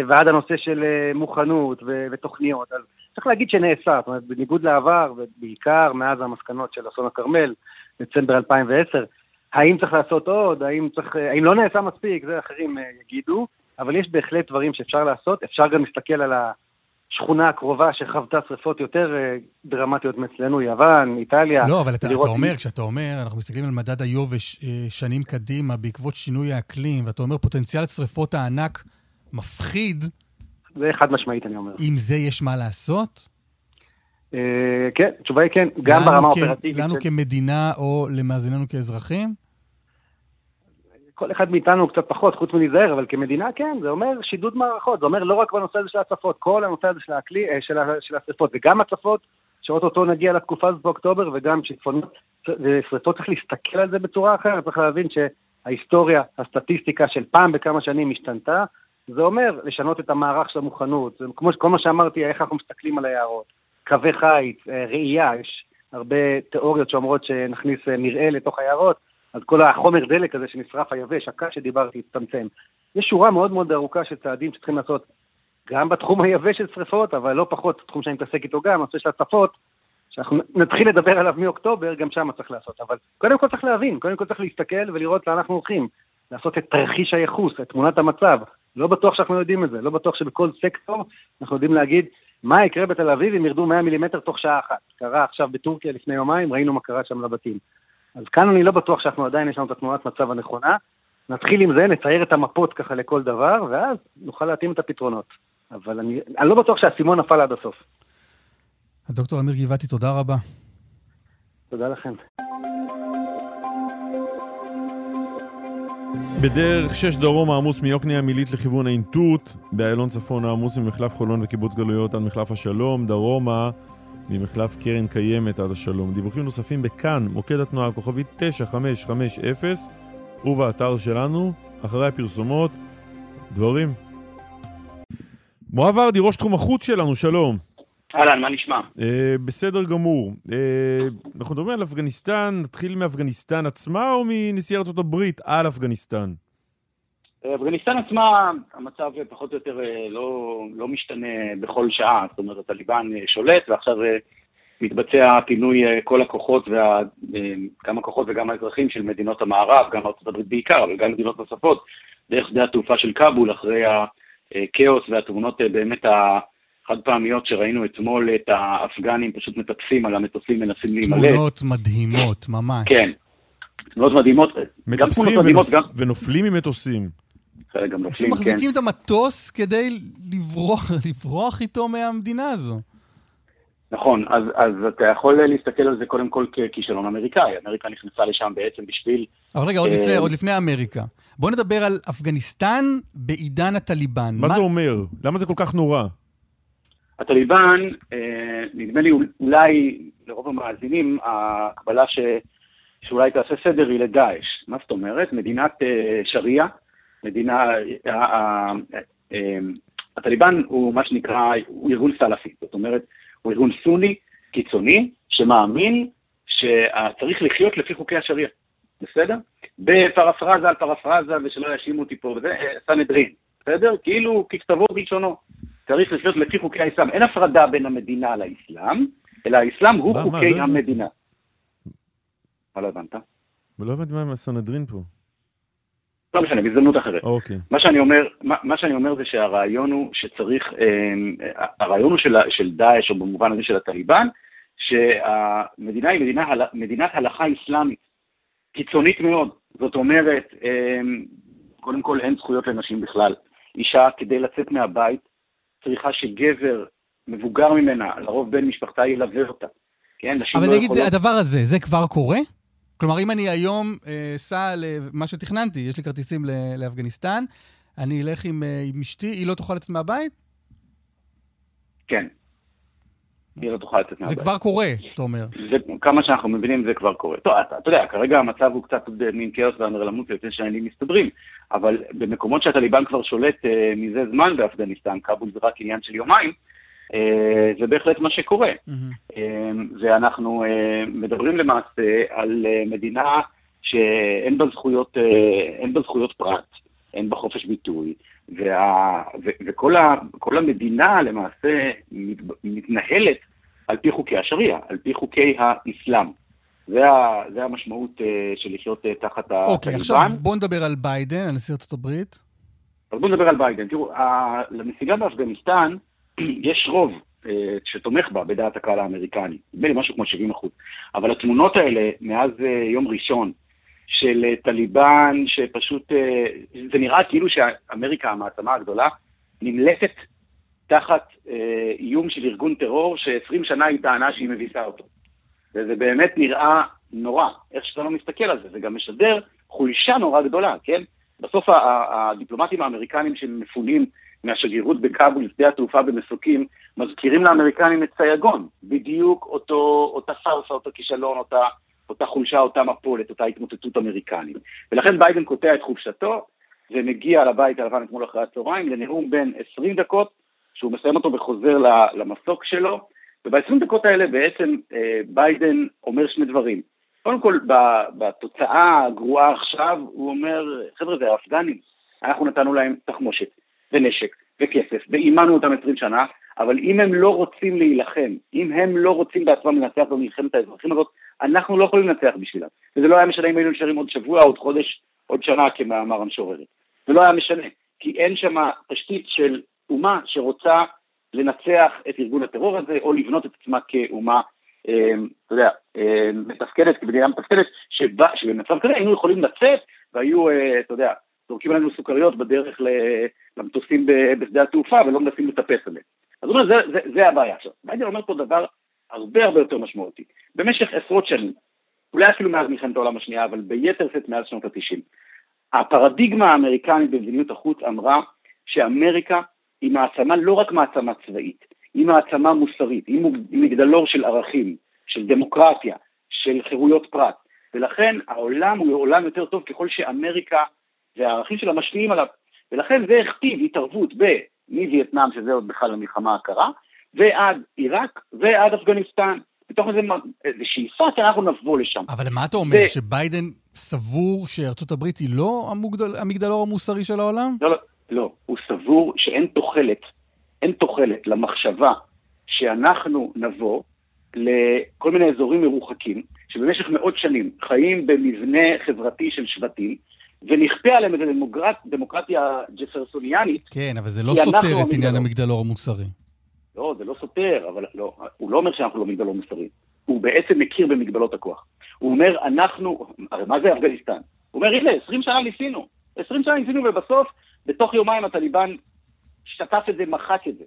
ועד הנושא של מוכנות ותוכניות. אז צריך להגיד שנעשה, זאת אומרת, בניגוד לעבר, ובעיקר מאז המסקנות של אסון הכרמל, דצמבר 2010, האם צריך לעשות עוד, האם, צריך, האם לא נעשה מספיק, זה אחרים יגידו, אבל יש בהחלט דברים שאפשר לעשות, אפשר גם להסתכל על השכונה הקרובה שחוותה שרפות יותר דרמטיות מאצלנו, יוון, איטליה. לא, אבל אתה, אתה אומר, כשאתה אומר, אנחנו מסתכלים על מדד היובש שנים קדימה בעקבות שינוי האקלים, ואתה אומר פוטנציאל שרפות הענק מפחיד. זה חד משמעית, אני אומר. עם זה יש מה לעשות? אה, כן, התשובה היא כן, גם ברמה האופרטיבית. לנו כמדינה או למאזיננו כאזרחים? כל אחד מאיתנו קצת פחות, חוץ מלהיזהר, אבל כמדינה כן, זה אומר שידוד מערכות, זה אומר לא רק בנושא הזה של ההצפות, כל הנושא הזה של, הכלי, של, של השרפות, וגם הצפות, שאו-טו-טו נגיע לתקופה הזאת באוקטובר, וגם שיטפונות ושרפות, צריך להסתכל על זה בצורה אחרת, צריך להבין שההיסטוריה, הסטטיסטיקה של פעם בכמה שנים השתנתה, זה אומר לשנות את המערך של המוכנות, זה כמו כל מה שאמרתי, איך אנחנו מסתכלים על היערות, קווי חיץ, ראייה, יש הרבה תיאוריות שאומרות שנכניס מרעה לתוך היערות, אז כל החומר דלק הזה שנשרף היבש, הקש שדיברתי, יצטמצם. יש שורה מאוד מאוד ארוכה של צעדים שצריכים לעשות גם בתחום היבש של שרפות, אבל לא פחות, תחום שאני מתעסק איתו גם, הנושא של הצפות, שאנחנו נתחיל לדבר עליו מאוקטובר, גם שם צריך לעשות. אבל קודם כל צריך להבין, קודם כל צריך להסתכל ולראות לאן אנחנו הולכים. לעשות את תרחיש הייחוס, את תמונת המצב. לא בטוח שאנחנו יודעים את זה, לא בטוח שבכל סקטור אנחנו יודעים להגיד מה יקרה בתל אביב אם ירדו 100 מילימטר תוך שעה אחת. קרה עכשיו בטורקיה לפני יומיים, ראינו מה קרה שם לבתים. אז כאן אני לא בטוח שאנחנו עדיין, יש לנו את התמונת מצב הנכונה. נתחיל עם זה, נצייר את המפות ככה לכל דבר, ואז נוכל להתאים את הפתרונות. אבל אני, אני לא בטוח שהאסימון נפל עד הסוף. הדוקטור אמיר גבעתי, תודה רבה. תודה לכם. בדרך 6 דרום העמוס מיוקנעם עילית לכיוון עין תות, באיילון צפון העמוס ממחלף חולון וקיבוץ גלויות עד מחלף השלום, דרומה ממחלף קרן קיימת עד השלום. דיווחים נוספים בכאן, מוקד התנועה כוכבית 9550 ובאתר שלנו, אחרי הפרסומות, דבורים. מואב ורדי, ראש תחום החוץ שלנו, שלום. אהלן, מה נשמע? Uh, בסדר גמור. Uh, אנחנו מדברים על אפגניסטן, נתחיל מאפגניסטן עצמה או מנשיא ארצות הברית על אפגניסטן? אפגניסטן עצמה, המצב פחות או יותר לא, לא משתנה בכל שעה, זאת אומרת, הטליבן שולט ועכשיו מתבצע פינוי כל הכוחות, וה, גם הכוחות וגם האזרחים של מדינות המערב, גם ארצות הברית בעיקר, אבל גם מדינות נוספות, דרך שדה התעופה של כבול, אחרי הכאוס והתמונות באמת החד פעמיות שראינו אתמול את האפגנים פשוט מטפסים על המטוסים, מנסים להימלט. תמונות מדהימות, ממש. כן, תמונות מדהימות. מטפסים ונופ... גם... ונופלים ממטוסים. חלק גם נופלים, כן. מחזיקים את המטוס כדי לברוח, לברוח איתו מהמדינה הזו. נכון, אז, אז אתה יכול להסתכל על זה קודם כל ככישלון אמריקאי. אמריקה נכנסה לשם בעצם בשביל... אבל רגע, עוד, לפני, עוד לפני אמריקה. בוא נדבר על אפגניסטן בעידן הטליבן. מה, מה זה אומר? למה זה כל כך נורא? הטליבן, אה, נדמה לי אולי לרוב המאזינים, ההקבלה ש, שאולי תעשה סדר היא לדאעש. מה זאת אומרת? מדינת אה, שריעה, מדינה... אה, אה, אה, הטליבן הוא מה שנקרא, הוא ארגון סלאפי, זאת אומרת, הוא ארגון סוני קיצוני, שמאמין שצריך לחיות לפי חוקי השריעה, בסדר? בפרפרזה על פרפרזה, ושלא יאשימו אותי פה, וזה סנהדרין, בסדר? כאילו ככתבו בלשונו. צריך לחיות לפי חוקי האסלאם. אין הפרדה בין המדינה לאסלאם, אלא האסלאם הוא חוקי לא המדינה. מה לא הבנת? לא הבנתי מה עם הסנהדרין פה. לא משנה, בהזדמנות אחרת. אוקיי. מה שאני אומר, מה, מה שאני אומר זה שהרעיון הוא שצריך, אה, הרעיון הוא של, של דאעש, או במובן הזה של הטליבן, שהמדינה היא מדינה, מדינת הלכה אסלאמית, קיצונית מאוד. זאת אומרת, אה, קודם כל אין זכויות לנשים בכלל. אישה, כדי לצאת מהבית, צריכה שגבר מבוגר ממנה, לרוב בן משפחתה, ילווה אותה. כן, אבל לא נגיד, יכולות... הדבר הזה, זה כבר קורה? כלומר, אם אני היום אסע אה, למה שתכננתי, יש לי כרטיסים לאפגניסטן, אני אלך עם, אה, עם אשתי, היא לא תוכל לצאת מהבית? כן. היא לא תוכל לצאת מהבית. זה כבר קורה, אתה אומר. זה, כמה שאנחנו מבינים, זה כבר קורה. טוב, אתה, אתה יודע, כרגע המצב הוא קצת מין כאוס ואנרלמות לפני שהעניינים מסתדרים, אבל במקומות שהטליבן כבר שולט אה, מזה זמן באפגניסטן, כבול זה רק עניין של יומיים, אה, זה בהחלט מה שקורה. Mm-hmm. ואנחנו אה, מדברים למעשה על מדינה שאין בה זכויות, אין בה זכויות פרט, אין בה חופש ביטוי, וה, ו, וכל ה, המדינה למעשה מת, מתנהלת על פי חוקי השריעה, על פי חוקי האסלאם. זה, ה, זה המשמעות של לחיות תחת הטליבן. אוקיי, עכשיו בואו נדבר על ביידן, על נשיא ארצות הברית. אז בואו נדבר על ביידן. תראו, לנסיגה באפגניסטן יש רוב אה, שתומך בה בדעת הקהל האמריקני, נדמה לי משהו כמו 70 אחוז. אבל התמונות האלה מאז אה, יום ראשון, של אה, טליבן, שפשוט, זה נראה כאילו שאמריקה, המעצמה הגדולה, נמלטת תחת איום של ארגון טרור ש-20 שנה היא טענה שהיא מביסה אותו. וזה באמת נראה נורא, איך שאתה לא מסתכל על זה, זה גם משדר חולשה נורא גדולה, כן? בסוף הדיפלומטים האמריקנים שמפונים מהשגרירות בכאבול, שדה התעופה במסוקים, מזכירים לאמריקנים את סייגון, בדיוק אותו, אותה פארסה, אותו כישלון, אותה, אותה חולשה, אותה מפולת, אותה התמוטטות אמריקנית. ולכן ביידן קוטע את חופשתו ומגיע לבית הלבן אתמול אחרי הצהריים לנאום בין 20 דקות, שהוא מסיים אותו וחוזר למסוק שלו, וב-20 דקות האלה בעצם אה, ביידן אומר שני דברים. קודם כל, בתוצאה הגרועה עכשיו, הוא אומר, חבר'ה, זה האפגנים, אנחנו נתנו להם תחמושת ונשק וכסף, ואימנו אותם 20 שנה, אבל אם הם לא רוצים להילחם, אם הם לא רוצים בעצמם לנצח במלחמת האזרחים הזאת, אנחנו לא יכולים לנצח בשבילם. וזה לא היה משנה אם היינו נשארים עוד שבוע, עוד חודש, עוד שנה, כמאמר המשוררת. זה לא היה משנה, כי אין שם תשתית של אומה שרוצה לנצח את ארגון הטרור הזה, או לבנות את עצמה כאומה, אה, אתה יודע, אה, מתפקדת, כמדינה מתפקדת, שבמצב כזה היינו יכולים לצאת, והיו, אה, אתה יודע, זורקים עלינו סוכריות בדרך למטוסים בשדה התעופה ולא מנסים לטפס עליהם. אז הוא אומר, זה, זה, זה הבעיה. עכשיו, ביידן אומר פה דבר הרבה הרבה יותר משמעותי. במשך עשרות שנים, אולי אפילו מאז מלחמת העולם השנייה, אבל ביתר שאת מאז שנות ה-90, הפרדיגמה האמריקנית במדיניות החוץ אמרה שאמריקה היא מעצמה לא רק מעצמה צבאית, היא מעצמה מוסרית, היא מגדלור של ערכים, של דמוקרטיה, של חירויות פרט. ולכן העולם הוא עולם יותר טוב ככל שאמריקה והערכים שלה משפיעים עליו. ולכן זה הכתיב התערבות מווייטנאם, שזה עוד בכלל המלחמה הקרה, ועד עיראק ועד אפגניסטן. מתוך איזה, איזה שאיפה שאנחנו נבוא לשם. אבל מה אתה אומר, ו... שביידן סבור שארצות הברית היא לא המוגדל, המגדלור המוסרי של העולם? לא, לא, לא. הוא סבור שאין תוחלת, אין תוחלת למחשבה שאנחנו נבוא לכל מיני אזורים מרוחקים, שבמשך מאות שנים חיים במבנה חברתי של שבטים, ונכפה עליהם איזו דמוקרט, דמוקרטיה ג'פרסוניאנית. כן, אבל זה לא סותר את עניין המגדלור המוסרי. לא, זה לא סותר, אבל לא, הוא לא אומר שאנחנו לא מגדלור מוסרי. הוא בעצם מכיר במגבלות הכוח. הוא אומר, אנחנו, הרי מה זה אפגניסטן? הוא אומר, הנה, 20 שנה ניסינו. 20 שנה ניסינו, ובסוף, בתוך יומיים הטליבן שטף את זה, מחק את זה.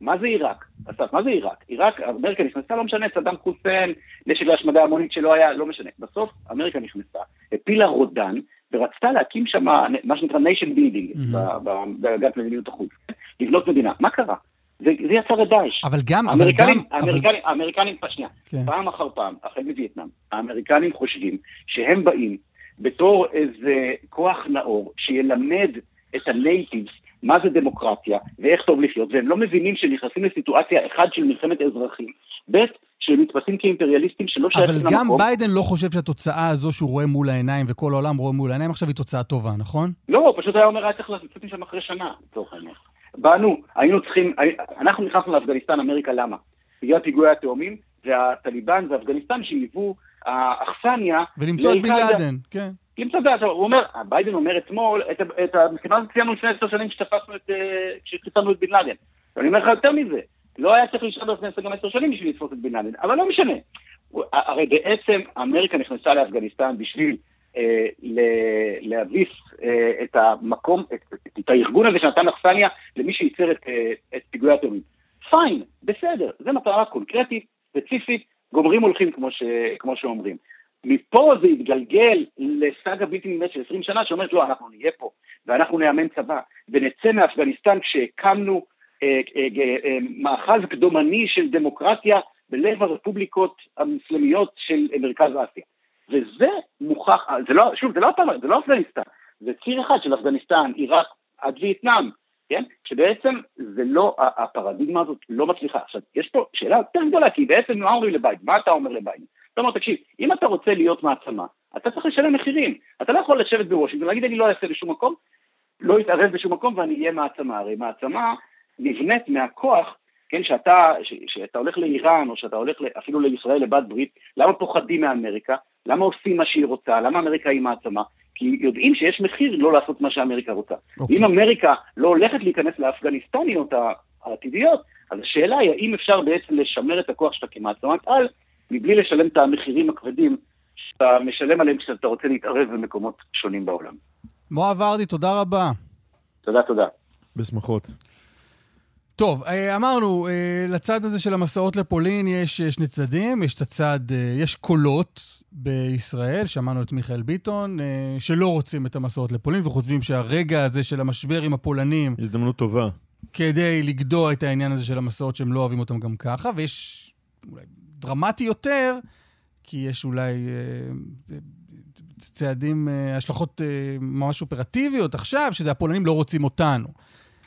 מה זה עיראק? אסף, מה זה עיראק? עיראק, אמריקה נכנסה, לא משנה, סדאם חוסיין, נשק להשמדה המונית שלא היה, לא משנה. בסוף אמריקה נכנסה, הפילה רודן, ורצתה להקים שם מה שנקרא nation building, בהגת מדיניות החוץ, לבנות מדינה. מה קרה? זה, זה יצר את דאעש. אבל גם, אבל גם... האמריקנים, אבל... האמריקנים, שנייה, כן. פעם אחר פעם, החל מווייטנאם, האמריקנים חושבים שהם באים בתור איזה כוח נאור שילמד את הנייטיבס מה זה דמוקרטיה ואיך טוב לחיות, והם לא מבינים שנכנסים לסיטואציה, אחד, של מלחמת אזרחים, ב', שהם נתפסים כאימפריאליסטים שלא שייכים למקום. אבל גם ביידן לא חושב שהתוצאה הזו שהוא רואה מול העיניים, וכל העולם רואה מול העיניים, עכשיו היא תוצאה טובה, נכון? לא, הוא פשוט היה אומר, היה צריך לצאת משם אחרי שנה, לצורך העניין. באנו, היינו צריכים, אנחנו נכנסנו לאפגניסטן, אמריקה, למה? בגלל פיגועי התאומים, והטליבן ואפגניסטן שהיוו האכסניה... ולמצוא את בן לאדן, כן. למצוא את זה, הוא אומר, ביידן אומר אתמול, את המשימה הזאת ציינו לפני עשר שנים כשתפסנו את, אה, כשחיסלנו את בן לאדן. ואני אומר לך יותר מזה, לא היה צריך להישאר באפגניסטן גם עשר שנים בשביל לתפוס את בן לאדן, אבל לא משנה. הרי בעצם אמריקה נכנסה לאפגניסטן בשביל אה, להביס אה, את המקום, את, את הארגון הזה שנתן אכסניה למי שייצר את, אה, את פיגועי התאומים. פיין, בסדר, זו מטרה קונקרטית, ספציפית, גומרים הולכים כמו, ש, כמו שאומרים. מפה זה התגלגל לסאגה בלתי נמדדת של 20 שנה שאומרת לא, אנחנו נהיה פה ואנחנו נאמן צבא ונצא מאפגניסטן כשהקמנו מאחז קדומני של דמוקרטיה בלב הרפובליקות המוסלמיות של מרכז אסיה. וזה מוכח, זה לא, שוב, זה לא, זה לא אפגניסטן, זה ציר אחד של אפגניסטן, עיראק עד וייטנאם, כן? שבעצם זה לא, הפרדיגמה הזאת לא מצליחה. עכשיו, יש פה שאלה יותר גדולה, כי בעצם מה אומרים לביידן? מה אתה אומר לביידן? אתה אומר, תקשיב, אם אתה רוצה להיות מעצמה, אתה צריך לשלם מחירים. אתה לא יכול לשבת בוושינגטון ולהגיד, אני לא אעשה בשום מקום, לא אתערב בשום מקום ואני אהיה מעצמה. הרי מעצמה נבנית מהכוח כן, שאתה, ש, שאתה הולך לאיראן, או שאתה הולך אפילו לישראל, לבת ברית, למה פוחדים מאמריקה? למה עושים מה שהיא רוצה? למה אמריקה היא מעצמה? כי יודעים שיש מחיר לא לעשות מה שאמריקה רוצה. Okay. אוקיי. ואם אמריקה לא הולכת להיכנס לאפגניסטניות העתידיות, אז השאלה היא האם אפשר בעצם לשמר את הכוח שלך כמעצמת על, מבלי לשלם את המחירים הכבדים שאתה משלם עליהם כשאתה רוצה להתערב במקומות שונים בעולם. מואב ורדי, תודה רבה. תודה, תודה. בשמחות. טוב, אה, אמרנו, אה, לצד הזה של המסעות לפולין יש שני צדדים, יש את הצד, אה, יש קולות בישראל, שמענו את מיכאל ביטון, שלא רוצים את המסעות לפולין וחושבים שהרגע הזה של המשבר עם הפולנים... הזדמנות טובה. כדי לגדוע את העניין הזה של המסעות שהם לא אוהבים אותם גם ככה, ויש אולי דרמטי יותר, כי יש אולי צעדים, השלכות ממש אופרטיביות עכשיו, שזה הפולנים לא רוצים אותנו.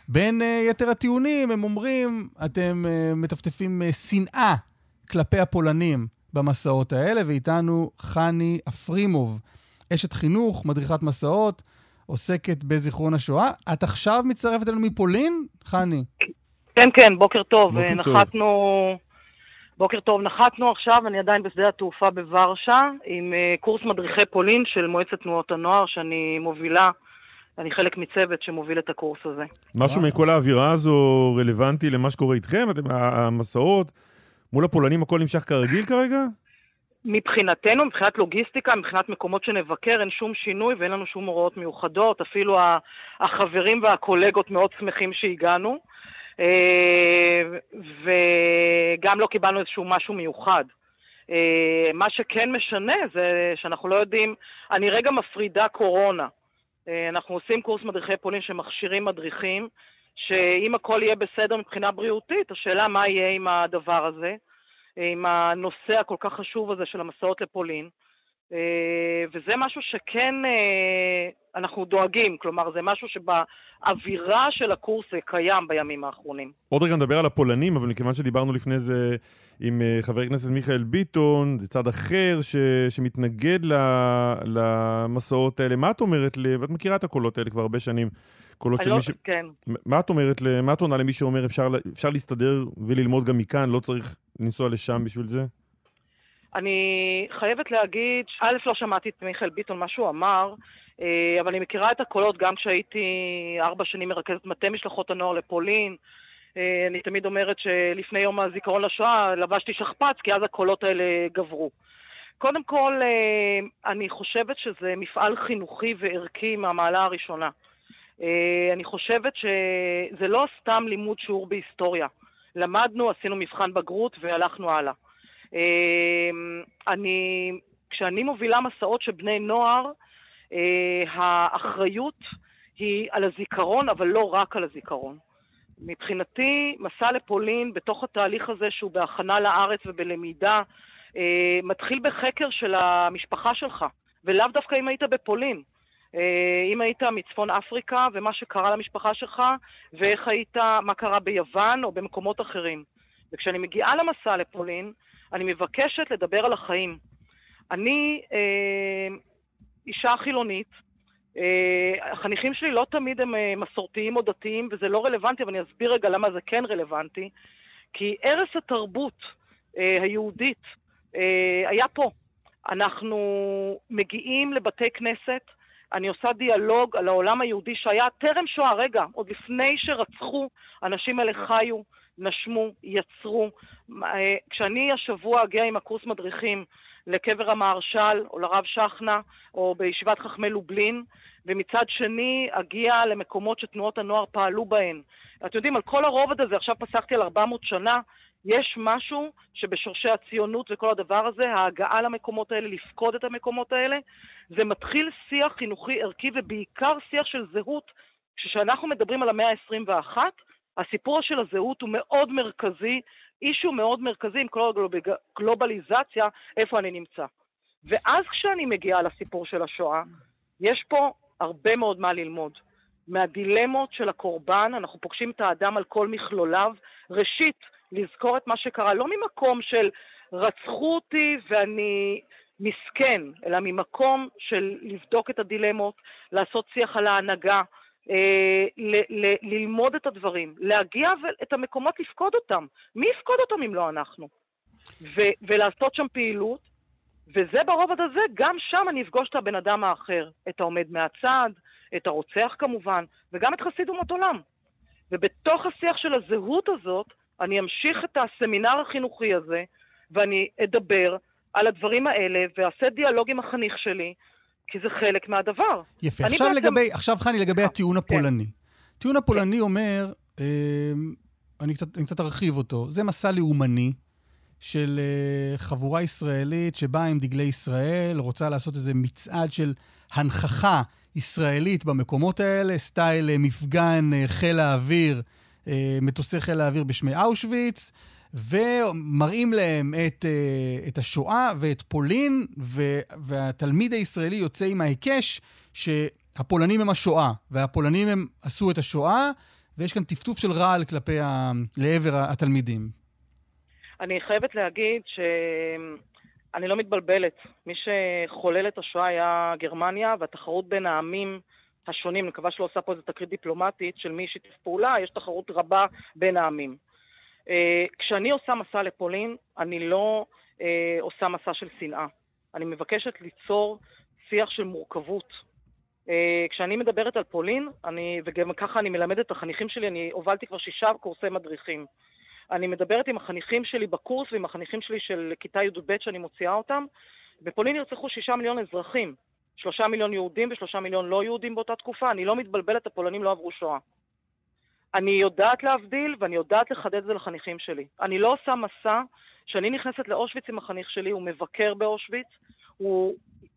בין uh, יתר הטיעונים, הם אומרים, אתם uh, מטפטפים uh, שנאה כלפי הפולנים במסעות האלה, ואיתנו חני אפרימוב, אשת חינוך, מדריכת מסעות, עוסקת בזיכרון השואה. את עכשיו מצטרפת אלינו מפולין, חני? כן, כן, בוקר טוב. בוקר נחתנו... טוב. בוקר טוב, נחתנו עכשיו, אני עדיין בשדה התעופה בוורשה, עם uh, קורס מדריכי פולין של מועצת תנועות הנוער, שאני מובילה אני חלק מצוות שמוביל את הקורס הזה. משהו מכל האווירה הזו רלוונטי למה שקורה איתכם? אתם, המסעות מול הפולנים הכל נמשך כרגיל כרגע? מבחינתנו, מבחינת לוגיסטיקה, מבחינת מקומות שנבקר, אין שום שינוי ואין לנו שום הוראות מיוחדות. אפילו החברים והקולגות מאוד שמחים שהגענו. אה, וגם לא קיבלנו איזשהו משהו מיוחד. אה, מה שכן משנה זה שאנחנו לא יודעים, אני רגע מפרידה קורונה. אה, אנחנו עושים קורס מדריכי פולין שמכשירים מדריכים, שאם הכל יהיה בסדר מבחינה בריאותית, השאלה מה יהיה עם הדבר הזה, עם הנושא הכל כך חשוב הזה של המסעות לפולין. אה, וזה משהו שכן אה, אנחנו דואגים, כלומר זה משהו שבאווירה של הקורס זה קיים בימים האחרונים. עוד רגע נדבר על הפולנים, אבל מכיוון שדיברנו לפני זה עם אה, חבר הכנסת מיכאל ביטון, זה צד אחר ש, שמתנגד למסעות האלה. מה את אומרת, ואת מכירה את הקולות האלה כבר הרבה שנים, קולות של לא, מי ש... כן. מה את אומרת, מה את עונה למי שאומר אפשר, אפשר להסתדר וללמוד גם מכאן, לא צריך לנסוע לשם בשביל זה? אני חייבת להגיד, א', לא שמעתי את מיכאל ביטון, מה שהוא אמר, אה, אבל אני מכירה את הקולות גם כשהייתי ארבע שנים מרכזת מטה משלחות הנוער לפולין. אה, אני תמיד אומרת שלפני יום הזיכרון לשואה לבשתי שכפ"ץ, כי אז הקולות האלה גברו. קודם כל, אה, אני חושבת שזה מפעל חינוכי וערכי מהמעלה הראשונה. אני חושבת שזה לא סתם לימוד שיעור בהיסטוריה. למדנו, עשינו מבחן בגרות והלכנו הלאה. אמ, אני, כשאני מובילה מסעות של בני נוער, אה, האחריות היא על הזיכרון, אבל לא רק על הזיכרון. מבחינתי, מסע לפולין, בתוך התהליך הזה שהוא בהכנה לארץ ובלמידה, אה, מתחיל בחקר של המשפחה שלך, ולאו דווקא אם היית בפולין. אה, אם היית מצפון אפריקה ומה שקרה למשפחה שלך, ואיך היית, מה קרה ביוון או במקומות אחרים. וכשאני מגיעה למסע לפולין, אני מבקשת לדבר על החיים. אני אה, אישה חילונית, אה, החניכים שלי לא תמיד הם אה, מסורתיים או דתיים, וזה לא רלוונטי, אבל אני אסביר רגע למה זה כן רלוונטי. כי ערש התרבות אה, היהודית אה, היה פה. אנחנו מגיעים לבתי כנסת, אני עושה דיאלוג על העולם היהודי שהיה טרם שואה, רגע, עוד לפני שרצחו, האנשים האלה חיו, נשמו, יצרו. אה, כשאני השבוע אגיע עם הקורס מדריכים לקבר המהרש"ל או לרב שכנה או בישיבת חכמי לובלין, ומצד שני אגיע למקומות שתנועות הנוער פעלו בהן. אתם יודעים, על כל הרובד הזה, עכשיו פסחתי על 400 שנה, יש משהו שבשורשי הציונות וכל הדבר הזה, ההגעה למקומות האלה, לפקוד את המקומות האלה, זה מתחיל שיח חינוכי ערכי ובעיקר שיח של זהות. כשאנחנו מדברים על המאה ה-21, הסיפור של הזהות הוא מאוד מרכזי, אישו מאוד מרכזי עם כל הגלובליזציה, איפה אני נמצא. ואז כשאני מגיעה לסיפור של השואה, יש פה הרבה מאוד מה ללמוד. מהדילמות של הקורבן, אנחנו פוגשים את האדם על כל מכלוליו. ראשית, לזכור את מה שקרה, לא ממקום של רצחו אותי ואני מסכן, אלא ממקום של לבדוק את הדילמות, לעשות שיח על ההנהגה, ל- ל- ללמוד את הדברים, להגיע את המקומות לפקוד אותם. מי יפקוד אותם אם לא אנחנו? ו- ולעשות שם פעילות, וזה ברובד הזה, גם שם אני אפגוש את הבן אדם האחר, את העומד מהצד, את הרוצח כמובן, וגם את חסיד אומות עולם. ובתוך השיח של הזהות הזאת, אני אמשיך את הסמינר החינוכי הזה, ואני אדבר על הדברים האלה, ואעשה דיאלוג עם החניך שלי, כי זה חלק מהדבר. יפה. עכשיו, בעצם... לגבי, עכשיו חני, לגבי אה, הטיעון כן. הפולני. הטיעון הפולני כן. אומר, אה, אני, קצת, אני קצת ארחיב אותו, זה מסע לאומני של אה, חבורה ישראלית שבאה עם דגלי ישראל, רוצה לעשות איזה מצעד של הנכחה ישראלית במקומות האלה, סטייל אה, מפגן אה, חיל האוויר, אה, מטוסי חיל האוויר בשמי אושוויץ. ומראים להם את, uh, את השואה ואת פולין, ו, והתלמיד הישראלי יוצא עם ההיקש שהפולנים הם השואה, והפולנים הם עשו את השואה, ויש כאן טפטוף של רעל כלפי ה... לעבר התלמידים. אני חייבת להגיד שאני לא מתבלבלת. מי שחולל את השואה היה גרמניה, והתחרות בין העמים השונים, אני מקווה שלא עושה פה איזו תקרית דיפלומטית של מי שיתף פעולה, יש תחרות רבה בין העמים. אה, כשאני עושה מסע לפולין, אני לא אה, עושה מסע של שנאה. אני מבקשת ליצור שיח של מורכבות. אה, כשאני מדברת על פולין, אני, וגם ככה אני מלמדת את החניכים שלי, אני הובלתי כבר שישה קורסי מדריכים. אני מדברת עם החניכים שלי בקורס ועם החניכים שלי של כיתה י"ב שאני מוציאה אותם. בפולין נרצחו שישה מיליון אזרחים. שלושה מיליון יהודים ושלושה מיליון לא יהודים באותה תקופה. אני לא מתבלבלת, הפולנים לא עברו שואה. אני יודעת להבדיל ואני יודעת לחדד את זה לחניכים שלי. אני לא עושה מסע שאני נכנסת לאושוויץ עם החניך שלי, הוא מבקר באושוויץ, הוא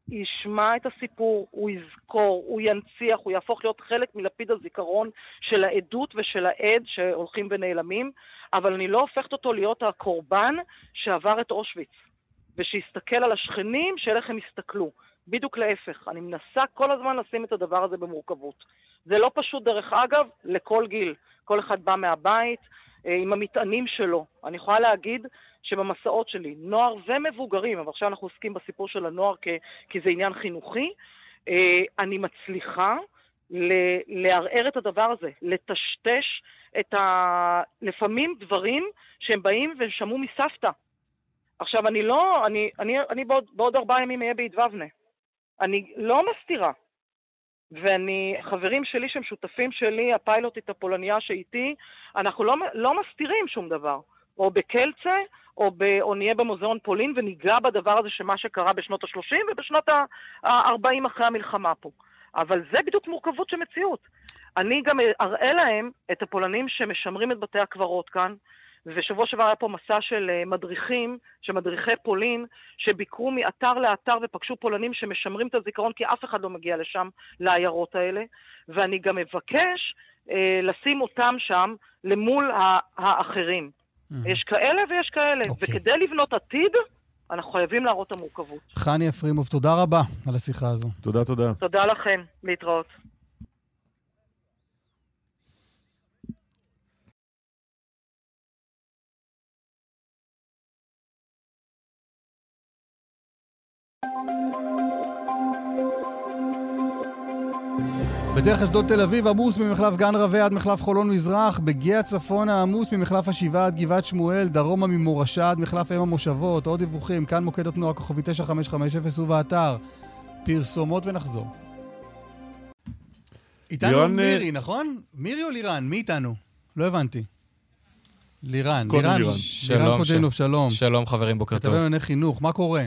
ישמע את הסיפור, הוא יזכור, הוא ינציח, הוא יהפוך להיות חלק מלפיד הזיכרון של העדות ושל העד שהולכים ונעלמים, אבל אני לא הופכת אותו להיות הקורבן שעבר את אושוויץ. ושיסתכל על השכנים, שאלה איך הם יסתכלו. בדיוק להפך, אני מנסה כל הזמן לשים את הדבר הזה במורכבות. זה לא פשוט, דרך אגב, לכל גיל. כל אחד בא מהבית אה, עם המטענים שלו. אני יכולה להגיד שבמסעות שלי, נוער ומבוגרים, אבל עכשיו אנחנו עוסקים בסיפור של הנוער כי, זה עניין חינוכי, אה, אני מצליחה לערער את הדבר הזה, לטשטש את ה... לפעמים דברים שהם באים והם שמעו מסבתא. עכשיו, אני לא, אני, אני, אני בעוד, בעוד ארבעה ימים אהיה בידבבנה. אני לא מסתירה. ואני, חברים שלי שהם שותפים שלי, הפיילוטית הפולניה שאיתי, אנחנו לא, לא מסתירים שום דבר. או בקלצה, או, ב, או נהיה במוזיאון פולין וניגע בדבר הזה שמה שקרה בשנות ה-30 ובשנות ה-40 אחרי המלחמה פה. אבל זה בדיוק מורכבות של מציאות. אני גם אראה להם את הפולנים שמשמרים את בתי הקברות כאן, ושבוע שעבר היה פה מסע של אה, מדריכים, של מדריכי פולין, שביקרו מאתר לאתר ופגשו פולנים שמשמרים את הזיכרון, כי אף אחד לא מגיע לשם, לעיירות האלה. ואני גם מבקש אה, לשים אותם שם למול האחרים. Mm-hmm. יש כאלה ויש כאלה. Okay. אוקיי. וכדי לבנות עתיד, אנחנו חייבים להראות את המורכבות. חני אפרימוב, תודה רבה על השיחה הזו. תודה, תודה. תודה לכם, להתראות. בדרך אשדוד תל אביב עמוס ממחלף גן רווה עד מחלף חולון מזרח, בגאה צפונה עמוס ממחלף השבעה עד גבעת שמואל, דרומה ממורשה עד מחלף אם המושבות, עוד דיווחים, כאן מוקד התנועה כוכבי 9550 ובאתר. פרסומות ונחזור. איתנו. אה, מירי, נכון? מירי או לירן? מי איתנו? לא הבנתי. לירן, לירן, לירן חודנוב, שלום. שלום חברים, בוקר טוב. כתבי ענייני חינוך, מה קורה?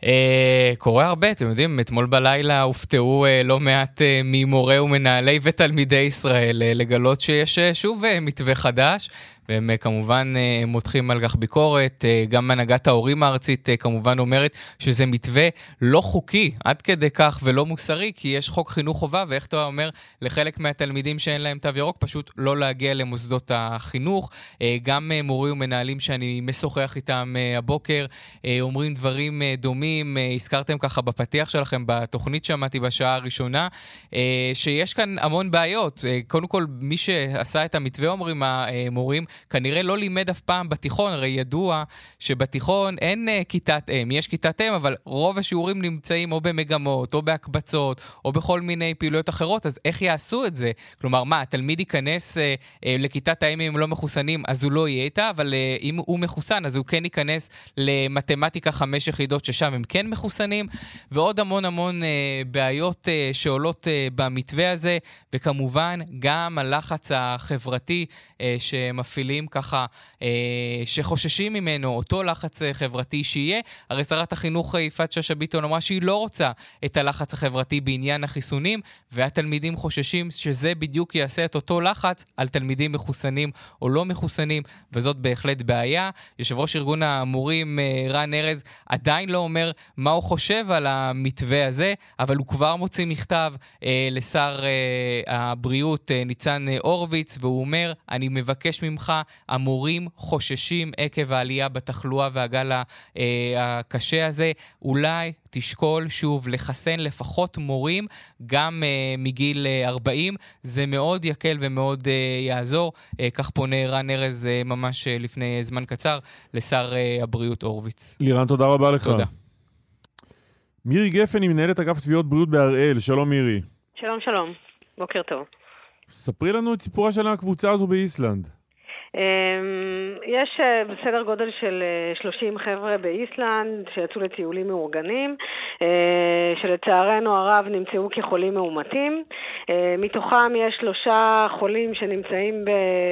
Uh, קורה הרבה, אתם יודעים, אתמול בלילה הופתעו uh, לא מעט uh, ממורי ומנהלי ותלמידי ישראל לגלות שיש שוב מתווה חדש. והם אה, כמובן אה, מותחים על כך ביקורת. אה, גם הנהגת ההורים הארצית כמובן אומרת שזה מתווה לא חוקי עד כדי כך ולא מוסרי, כי יש חוק חינוך חובה, ואיך אתה אומר לחלק מהתלמידים שאין להם תו ירוק פשוט לא להגיע למוסדות החינוך. גם מורים ומנהלים שאני משוחח איתם הבוקר אומרים דברים דומים. הזכרתם ככה בפתיח שלכם, בתוכנית שמעתי בשעה הראשונה, שיש כאן המון בעיות. קודם כל, מי שעשה את המתווה, אומרים המורים, כנראה לא לימד אף פעם בתיכון, הרי ידוע שבתיכון אין uh, כיתת אם, יש כיתת אם, אבל רוב השיעורים נמצאים או במגמות, או בהקבצות, או בכל מיני פעילויות אחרות, אז איך יעשו את זה? כלומר, מה, התלמיד ייכנס uh, uh, לכיתת האם אם לא מחוסנים, אז הוא לא יהיה איתה, אבל uh, אם הוא מחוסן, אז הוא כן ייכנס למתמטיקה חמש יחידות, ששם הם כן מחוסנים, ועוד המון המון uh, בעיות uh, שעולות uh, במתווה הזה, וכמובן גם הלחץ החברתי uh, שמפעיל מפעילים ככה, אה, שחוששים ממנו, אותו לחץ אה, חברתי שיהיה. הרי שרת החינוך אה, יפעת שאשא ביטון אמרה שהיא לא רוצה את הלחץ החברתי בעניין החיסונים, והתלמידים חוששים שזה בדיוק יעשה את אותו לחץ על תלמידים מחוסנים או לא מחוסנים, וזאת בהחלט בעיה. יושב ראש ארגון המורים אה, רן ארז עדיין לא אומר מה הוא חושב על המתווה הזה, אבל הוא כבר מוציא מכתב אה, לשר אה, הבריאות אה, ניצן אה, הורוביץ, והוא אומר, אני מבקש ממך המורים חוששים עקב העלייה בתחלואה והגל אה, הקשה הזה. אולי תשקול שוב לחסן לפחות מורים גם uh, מגיל uh, 40. זה מאוד יקל ומאוד uh, יעזור. Uh, כך פונה רן ארז uh, ממש uh, לפני זמן קצר לשר uh, הבריאות הורוביץ. לירן, תודה רבה לך. תודה. מירי גפן היא מנהלת אגף תביעות בריאות בהראל. שלום מירי. שלום שלום, בוקר טוב. ספרי לנו את סיפורה של הקבוצה הזו באיסלנד. אמ, יש אה, בסדר גודל של 30 אה, חבר'ה באיסלנד שיצאו לטיולים מאורגנים, אה, שלצערנו הרב נמצאו כחולים מאומתים. מתוכם יש שלושה חולים שנמצאים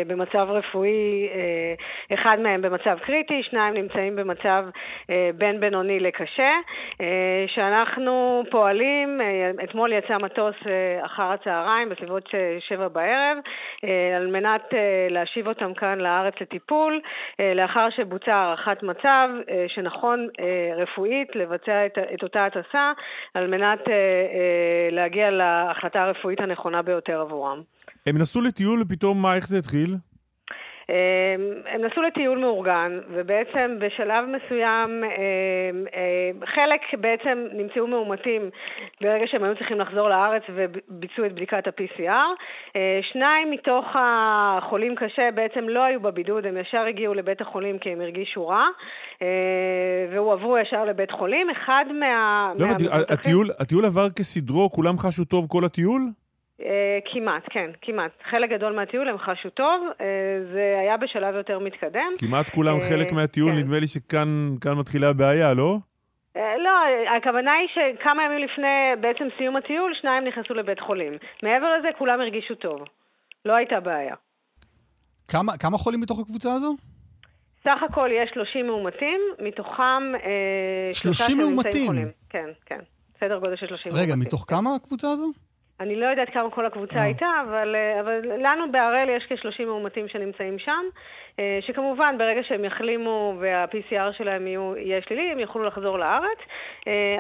במצב רפואי, אחד מהם במצב קריטי, שניים נמצאים במצב בין בינוני לקשה. שאנחנו פועלים, אתמול יצא מטוס אחר הצהריים בסביבות שבע בערב, על מנת להשיב אותם כאן לארץ לטיפול, אה, לאחר שבוצעה הערכת מצב אה, שנכון אה, רפואית לבצע את, את אותה הטסה על מנת להגיע להחלטה הרפואית הנכונה ביותר עבורם. הם נסעו לטיול ופתאום מה, איך זה התחיל? הם נסעו לטיול מאורגן, ובעצם בשלב מסוים חלק בעצם נמצאו מאומתים ברגע שהם היו צריכים לחזור לארץ וביצעו את בדיקת ה-PCR. שניים מתוך החולים קשה בעצם לא היו בבידוד, הם ישר הגיעו לבית החולים כי הם הרגישו רע, והועברו ישר לבית חולים. אחד מה... לא, הטיול, הטיול עבר כסדרו, כולם חשו טוב כל הטיול? Uh, כמעט, כן, כמעט. חלק גדול מהטיול הם חשו טוב, uh, זה היה בשלב יותר מתקדם. כמעט כולם uh, חלק מהטיול, כן. נדמה לי שכאן מתחילה הבעיה, לא? לא, הכוונה היא שכמה ימים לפני בעצם סיום הטיול, שניים נכנסו לבית חולים. מעבר לזה, כולם הרגישו טוב. לא הייתה בעיה. כמה, כמה חולים בתוך הקבוצה הזו? סך הכל יש 30 מאומתים, מתוכם... 30 מאומתים? חולים. כן, כן. סדר גודל של 30 רגע, מאומתים. רגע, מתוך כן. כמה הקבוצה הזו? אני לא יודעת כמה כל הקבוצה הייתה, אבל, אבל לנו בהראל יש כ-30 מאומתים שנמצאים שם, שכמובן ברגע שהם יחלימו וה-PCR שלהם יהיו, יהיה שלילי, הם יוכלו לחזור לארץ,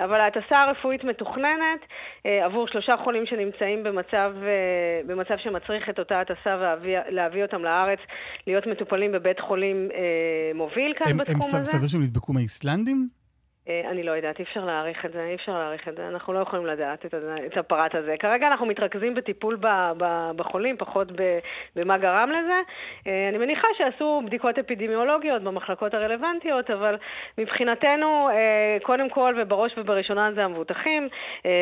אבל ההטסה הרפואית מתוכננת עבור שלושה חולים שנמצאים במצב, במצב שמצריך את אותה הטסה ולהביא אותם לארץ, להיות מטופלים בבית חולים מוביל כאן הם, בתחום הם הזה. הם סביר שהם נדבקו מהאיסלנדים? אני לא יודעת, אי אפשר להעריך את זה, אי אפשר להעריך את זה, אנחנו לא יכולים לדעת את, את הפרט הזה. כרגע אנחנו מתרכזים בטיפול ב, ב, בחולים, פחות ב, במה גרם לזה. אני מניחה שעשו בדיקות אפידמיולוגיות במחלקות הרלוונטיות, אבל מבחינתנו, קודם כל ובראש ובראשונה זה המבוטחים.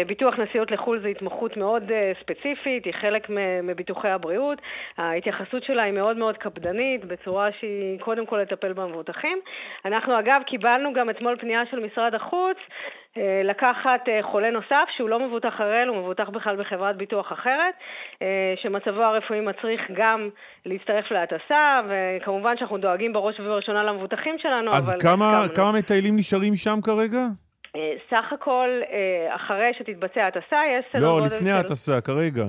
ביטוח נסיעות לחו"ל זה התמחות מאוד ספציפית, היא חלק מביטוחי הבריאות. ההתייחסות שלה היא מאוד מאוד קפדנית, בצורה שהיא קודם כל לטפל במבוטחים. אנחנו אגב קיבלנו גם אתמול פנייה של משרד החוץ לקחת חולה נוסף שהוא לא מבוטח הראל, הוא מבוטח בכלל בחברת ביטוח אחרת, שמצבו הרפואי מצריך גם להצטרף להטסה, וכמובן שאנחנו דואגים בראש ובראשונה למבוטחים שלנו, אז אבל... כמה, כמה מטיילים נשארים שם כרגע? סך הכל, אחרי שתתבצע הטסה, יש סדר לא, גודל של... לא, לפני ההטסה, כרגע.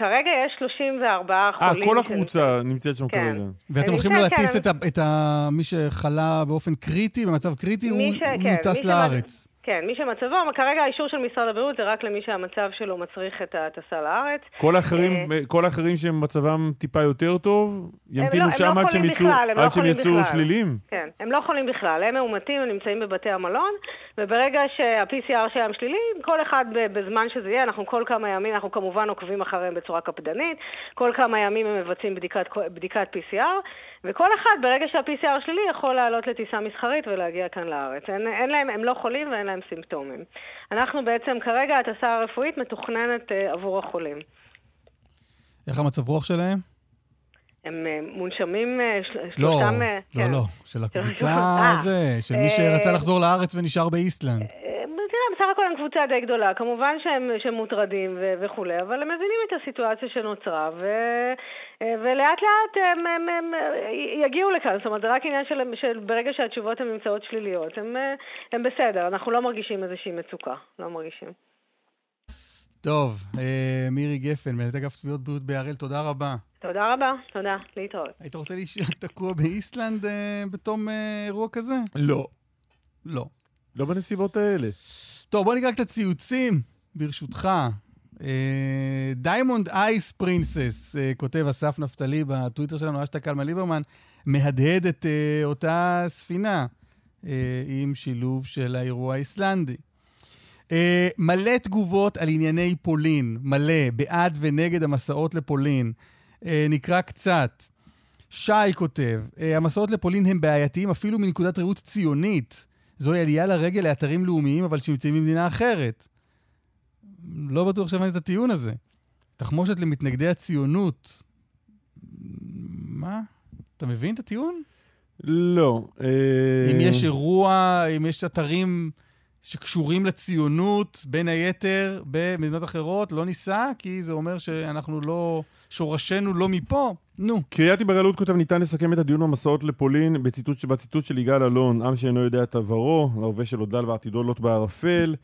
כרגע יש 34 חולים. אה, כל הקבוצה של... נמצאת שם כן. כרגע. ואתם הולכים להטיס כן, את, את ה... מי שחלה באופן קריטי, במצב קריטי, הוא, ש... הוא כן, טס לארץ. כן, מי שמצבו, כרגע האישור של משרד הבריאות זה רק למי שהמצב שלו מצריך את הטסה לארץ. כל האחרים, כל האחרים שמצבם טיפה יותר טוב, ימתינו לא, שם לא עד שהם יצאו, לא עד שהם יצאו שליליים? כן, הם לא חולים בכלל, הם מאומתים, הם נמצאים בבתי המלון, וברגע שה-PCR שלהם שלילי, כל אחד בזמן שזה יהיה, אנחנו כל כמה ימים, אנחנו כמובן עוקבים אחריהם בצורה קפדנית, כל כמה ימים הם מבצעים בדיקת, בדיקת PCR, וכל אחד, ברגע שה-PCR שלילי, יכול לעלות לטיסה מסחרית ולהגיע כאן לארץ. אין, אין להם, הם לא חולים ואין להם סימפטומים. אנחנו בעצם, כרגע הטסה הרפואית מתוכננת uh, עבור החולים. איך המצב רוח שלהם? הם uh, מונשמים, uh, של, לא, שלושתם... לא, כן. לא, לא, של הקבוצה הזה, של מי שרצה לחזור לארץ ונשאר באיסלנד. תראה, בסך הכל הם קבוצה די גדולה. כמובן שהם, שהם מוטרדים ו- וכולי, אבל הם מבינים את הסיטואציה שנוצרה, ו- ולאט לאט הם, הם, הם יגיעו לכאן. זאת אומרת, זה רק עניין של, של ברגע שהתשובות הן נמצאות שליליות, הם, הם בסדר. אנחנו לא מרגישים איזושהי מצוקה. לא מרגישים. טוב, אה, מירי גפן, מנהלת אגף תביעות בריאות בהראל, תודה רבה. תודה רבה, תודה, להתראות. היית רוצה להישאר תקוע באיסלנד אה, בתום אה, אירוע כזה? לא. לא. לא בנסיבות האלה. טוב, בוא נקרא קצת ציוצים, ברשותך. Diamond Ice Princess, כותב אסף נפתלי בטוויטר שלנו, האשטג קלמן ליברמן, מהדהד את אה, אותה ספינה אה, עם שילוב של האירוע האיסלנדי. אה, מלא תגובות על ענייני פולין, מלא, בעד ונגד המסעות לפולין. אה, נקרא קצת. שי כותב, אה, המסעות לפולין הם בעייתיים אפילו מנקודת ראות ציונית. זוהי עלייה לרגל לאתרים לאומיים, אבל שנמצאים במדינה אחרת. לא בטוח שהבנתי את הטיעון הזה. תחמושת למתנגדי הציונות. מה? אתה מבין את הטיעון? לא. אם יש אירוע, אם יש אתרים שקשורים לציונות, בין היתר, במדינות אחרות, לא ניסע, כי זה אומר שאנחנו לא... שורשינו לא מפה. נו. קריאתי בגלות כותב, ניתן לסכם את הדיון במסעות לפולין בציטוט, בציטוט של יגאל אלון, עם שאינו יודע את עברו, להווה שלו דל ועתידו לוט בערפל.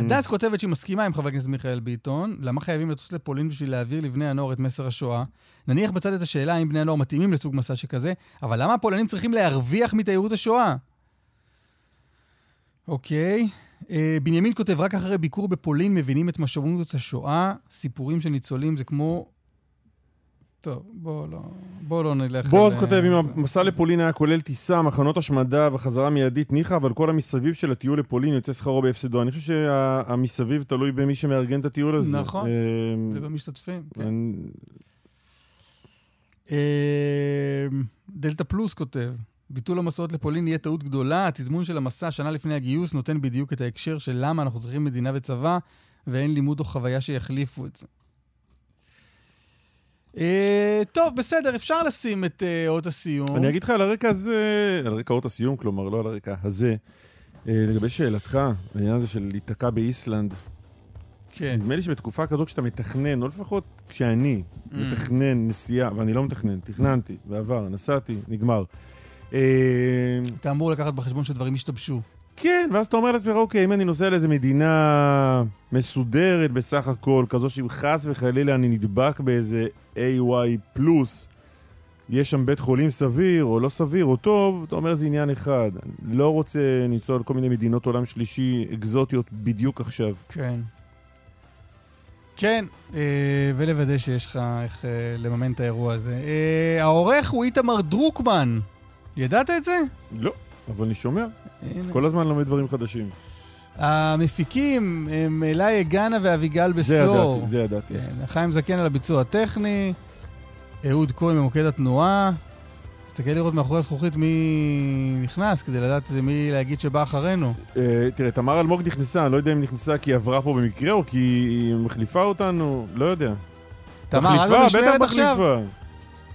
הדס כותבת שהיא מסכימה עם חבר הכנסת מיכאל ביטון, למה חייבים לטוס לפולין בשביל להעביר לבני הנוער את מסר השואה? נניח בצד את השאלה האם בני הנוער מתאימים לסוג מסע שכזה, אבל למה הפולנים צריכים להרוויח מתיירות השואה? אוקיי. בנימין כותב, רק אחרי ביקור בפולין מבינים את משמעות השואה. סיפורים של ניצולים זה כמו טוב, בואו לא, בוא לא נלך... בועז כותב, אם המסע לפולין היה כולל טיסה, מחנות השמדה וחזרה מיידית, ניחא, אבל כל המסביב של הטיול לפולין יוצא שכרו בהפסדו. אני חושב שהמסביב תלוי במי שמארגן את הטיול הזה. נכון, ובמשתתפים, כן. דלתא פלוס כותב, ביטול המסעות לפולין יהיה טעות גדולה, התזמון של המסע שנה לפני הגיוס נותן בדיוק את ההקשר של למה אנחנו צריכים מדינה וצבא, ואין לימוד או חוויה שיחליפו את זה. Uh, טוב, בסדר, אפשר לשים את uh, אות הסיום. אני אגיד לך על הרקע הזה, על רקע אות הסיום, כלומר, לא על הרקע הזה, uh, לגבי שאלתך, העניין הזה של להיתקע באיסלנד. כן. נדמה לי שבתקופה כזאת כשאתה מתכנן, או לפחות כשאני mm. מתכנן נסיעה, ואני לא מתכנן, תכננתי, בעבר, נסעתי, נגמר. אתה אמור לקחת בחשבון שדברים השתבשו. כן, ואז אתה אומר לעצמך, אוקיי, אם אני נוסע לאיזה מדינה מסודרת בסך הכל, כזו שאם חס וחלילה אני נדבק באיזה AY פלוס, יש שם בית חולים סביר או לא סביר או טוב, אתה אומר זה עניין אחד. אני לא רוצה לנסוע לכל מיני מדינות עולם שלישי אקזוטיות בדיוק עכשיו. כן. כן, אה, ולוודא שיש לך איך אה, לממן את האירוע הזה. אה, העורך הוא איתמר דרוקמן. ידעת את זה? לא, אבל אני שומע. הנה. כל הזמן לומד דברים חדשים. המפיקים הם אלי גאנה ואביגל בסור. זה ידעתי, זה ידעתי. כן, חיים זקן על הביצוע הטכני, אהוד כהן ממוקד התנועה. תסתכל לראות מאחורי הזכוכית מי נכנס, כדי לדעת מי להגיד שבא אחרינו. אה, תראה, תמר אלמוג נכנסה, אני לא יודע אם נכנסה כי היא עברה פה במקרה או כי היא מחליפה אותנו, לא יודע. תמר, את לא משמרת עכשיו? מחליפה.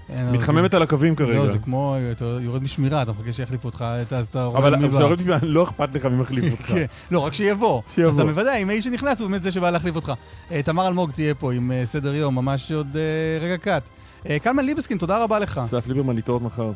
מתחממת על הקווים כרגע. לא, זה כמו, אתה יורד משמירה, אתה מחכה שיחליפו אותך, אז אתה רואה מי בא. אבל כשאתה יורד משמירה, לא אכפת לך מי מחליף אותך. כן, לא, רק שיבוא. שיבוא. אז אתה מוודא, אם האיש שנכנס הוא באמת זה שבא להחליף אותך. אה, תמר אלמוג תהיה פה עם אה, סדר יום, ממש עוד אה, רגע קט. קלמן ליבסקין, תודה רבה לך. אסף ליברמן, להתראות מחר.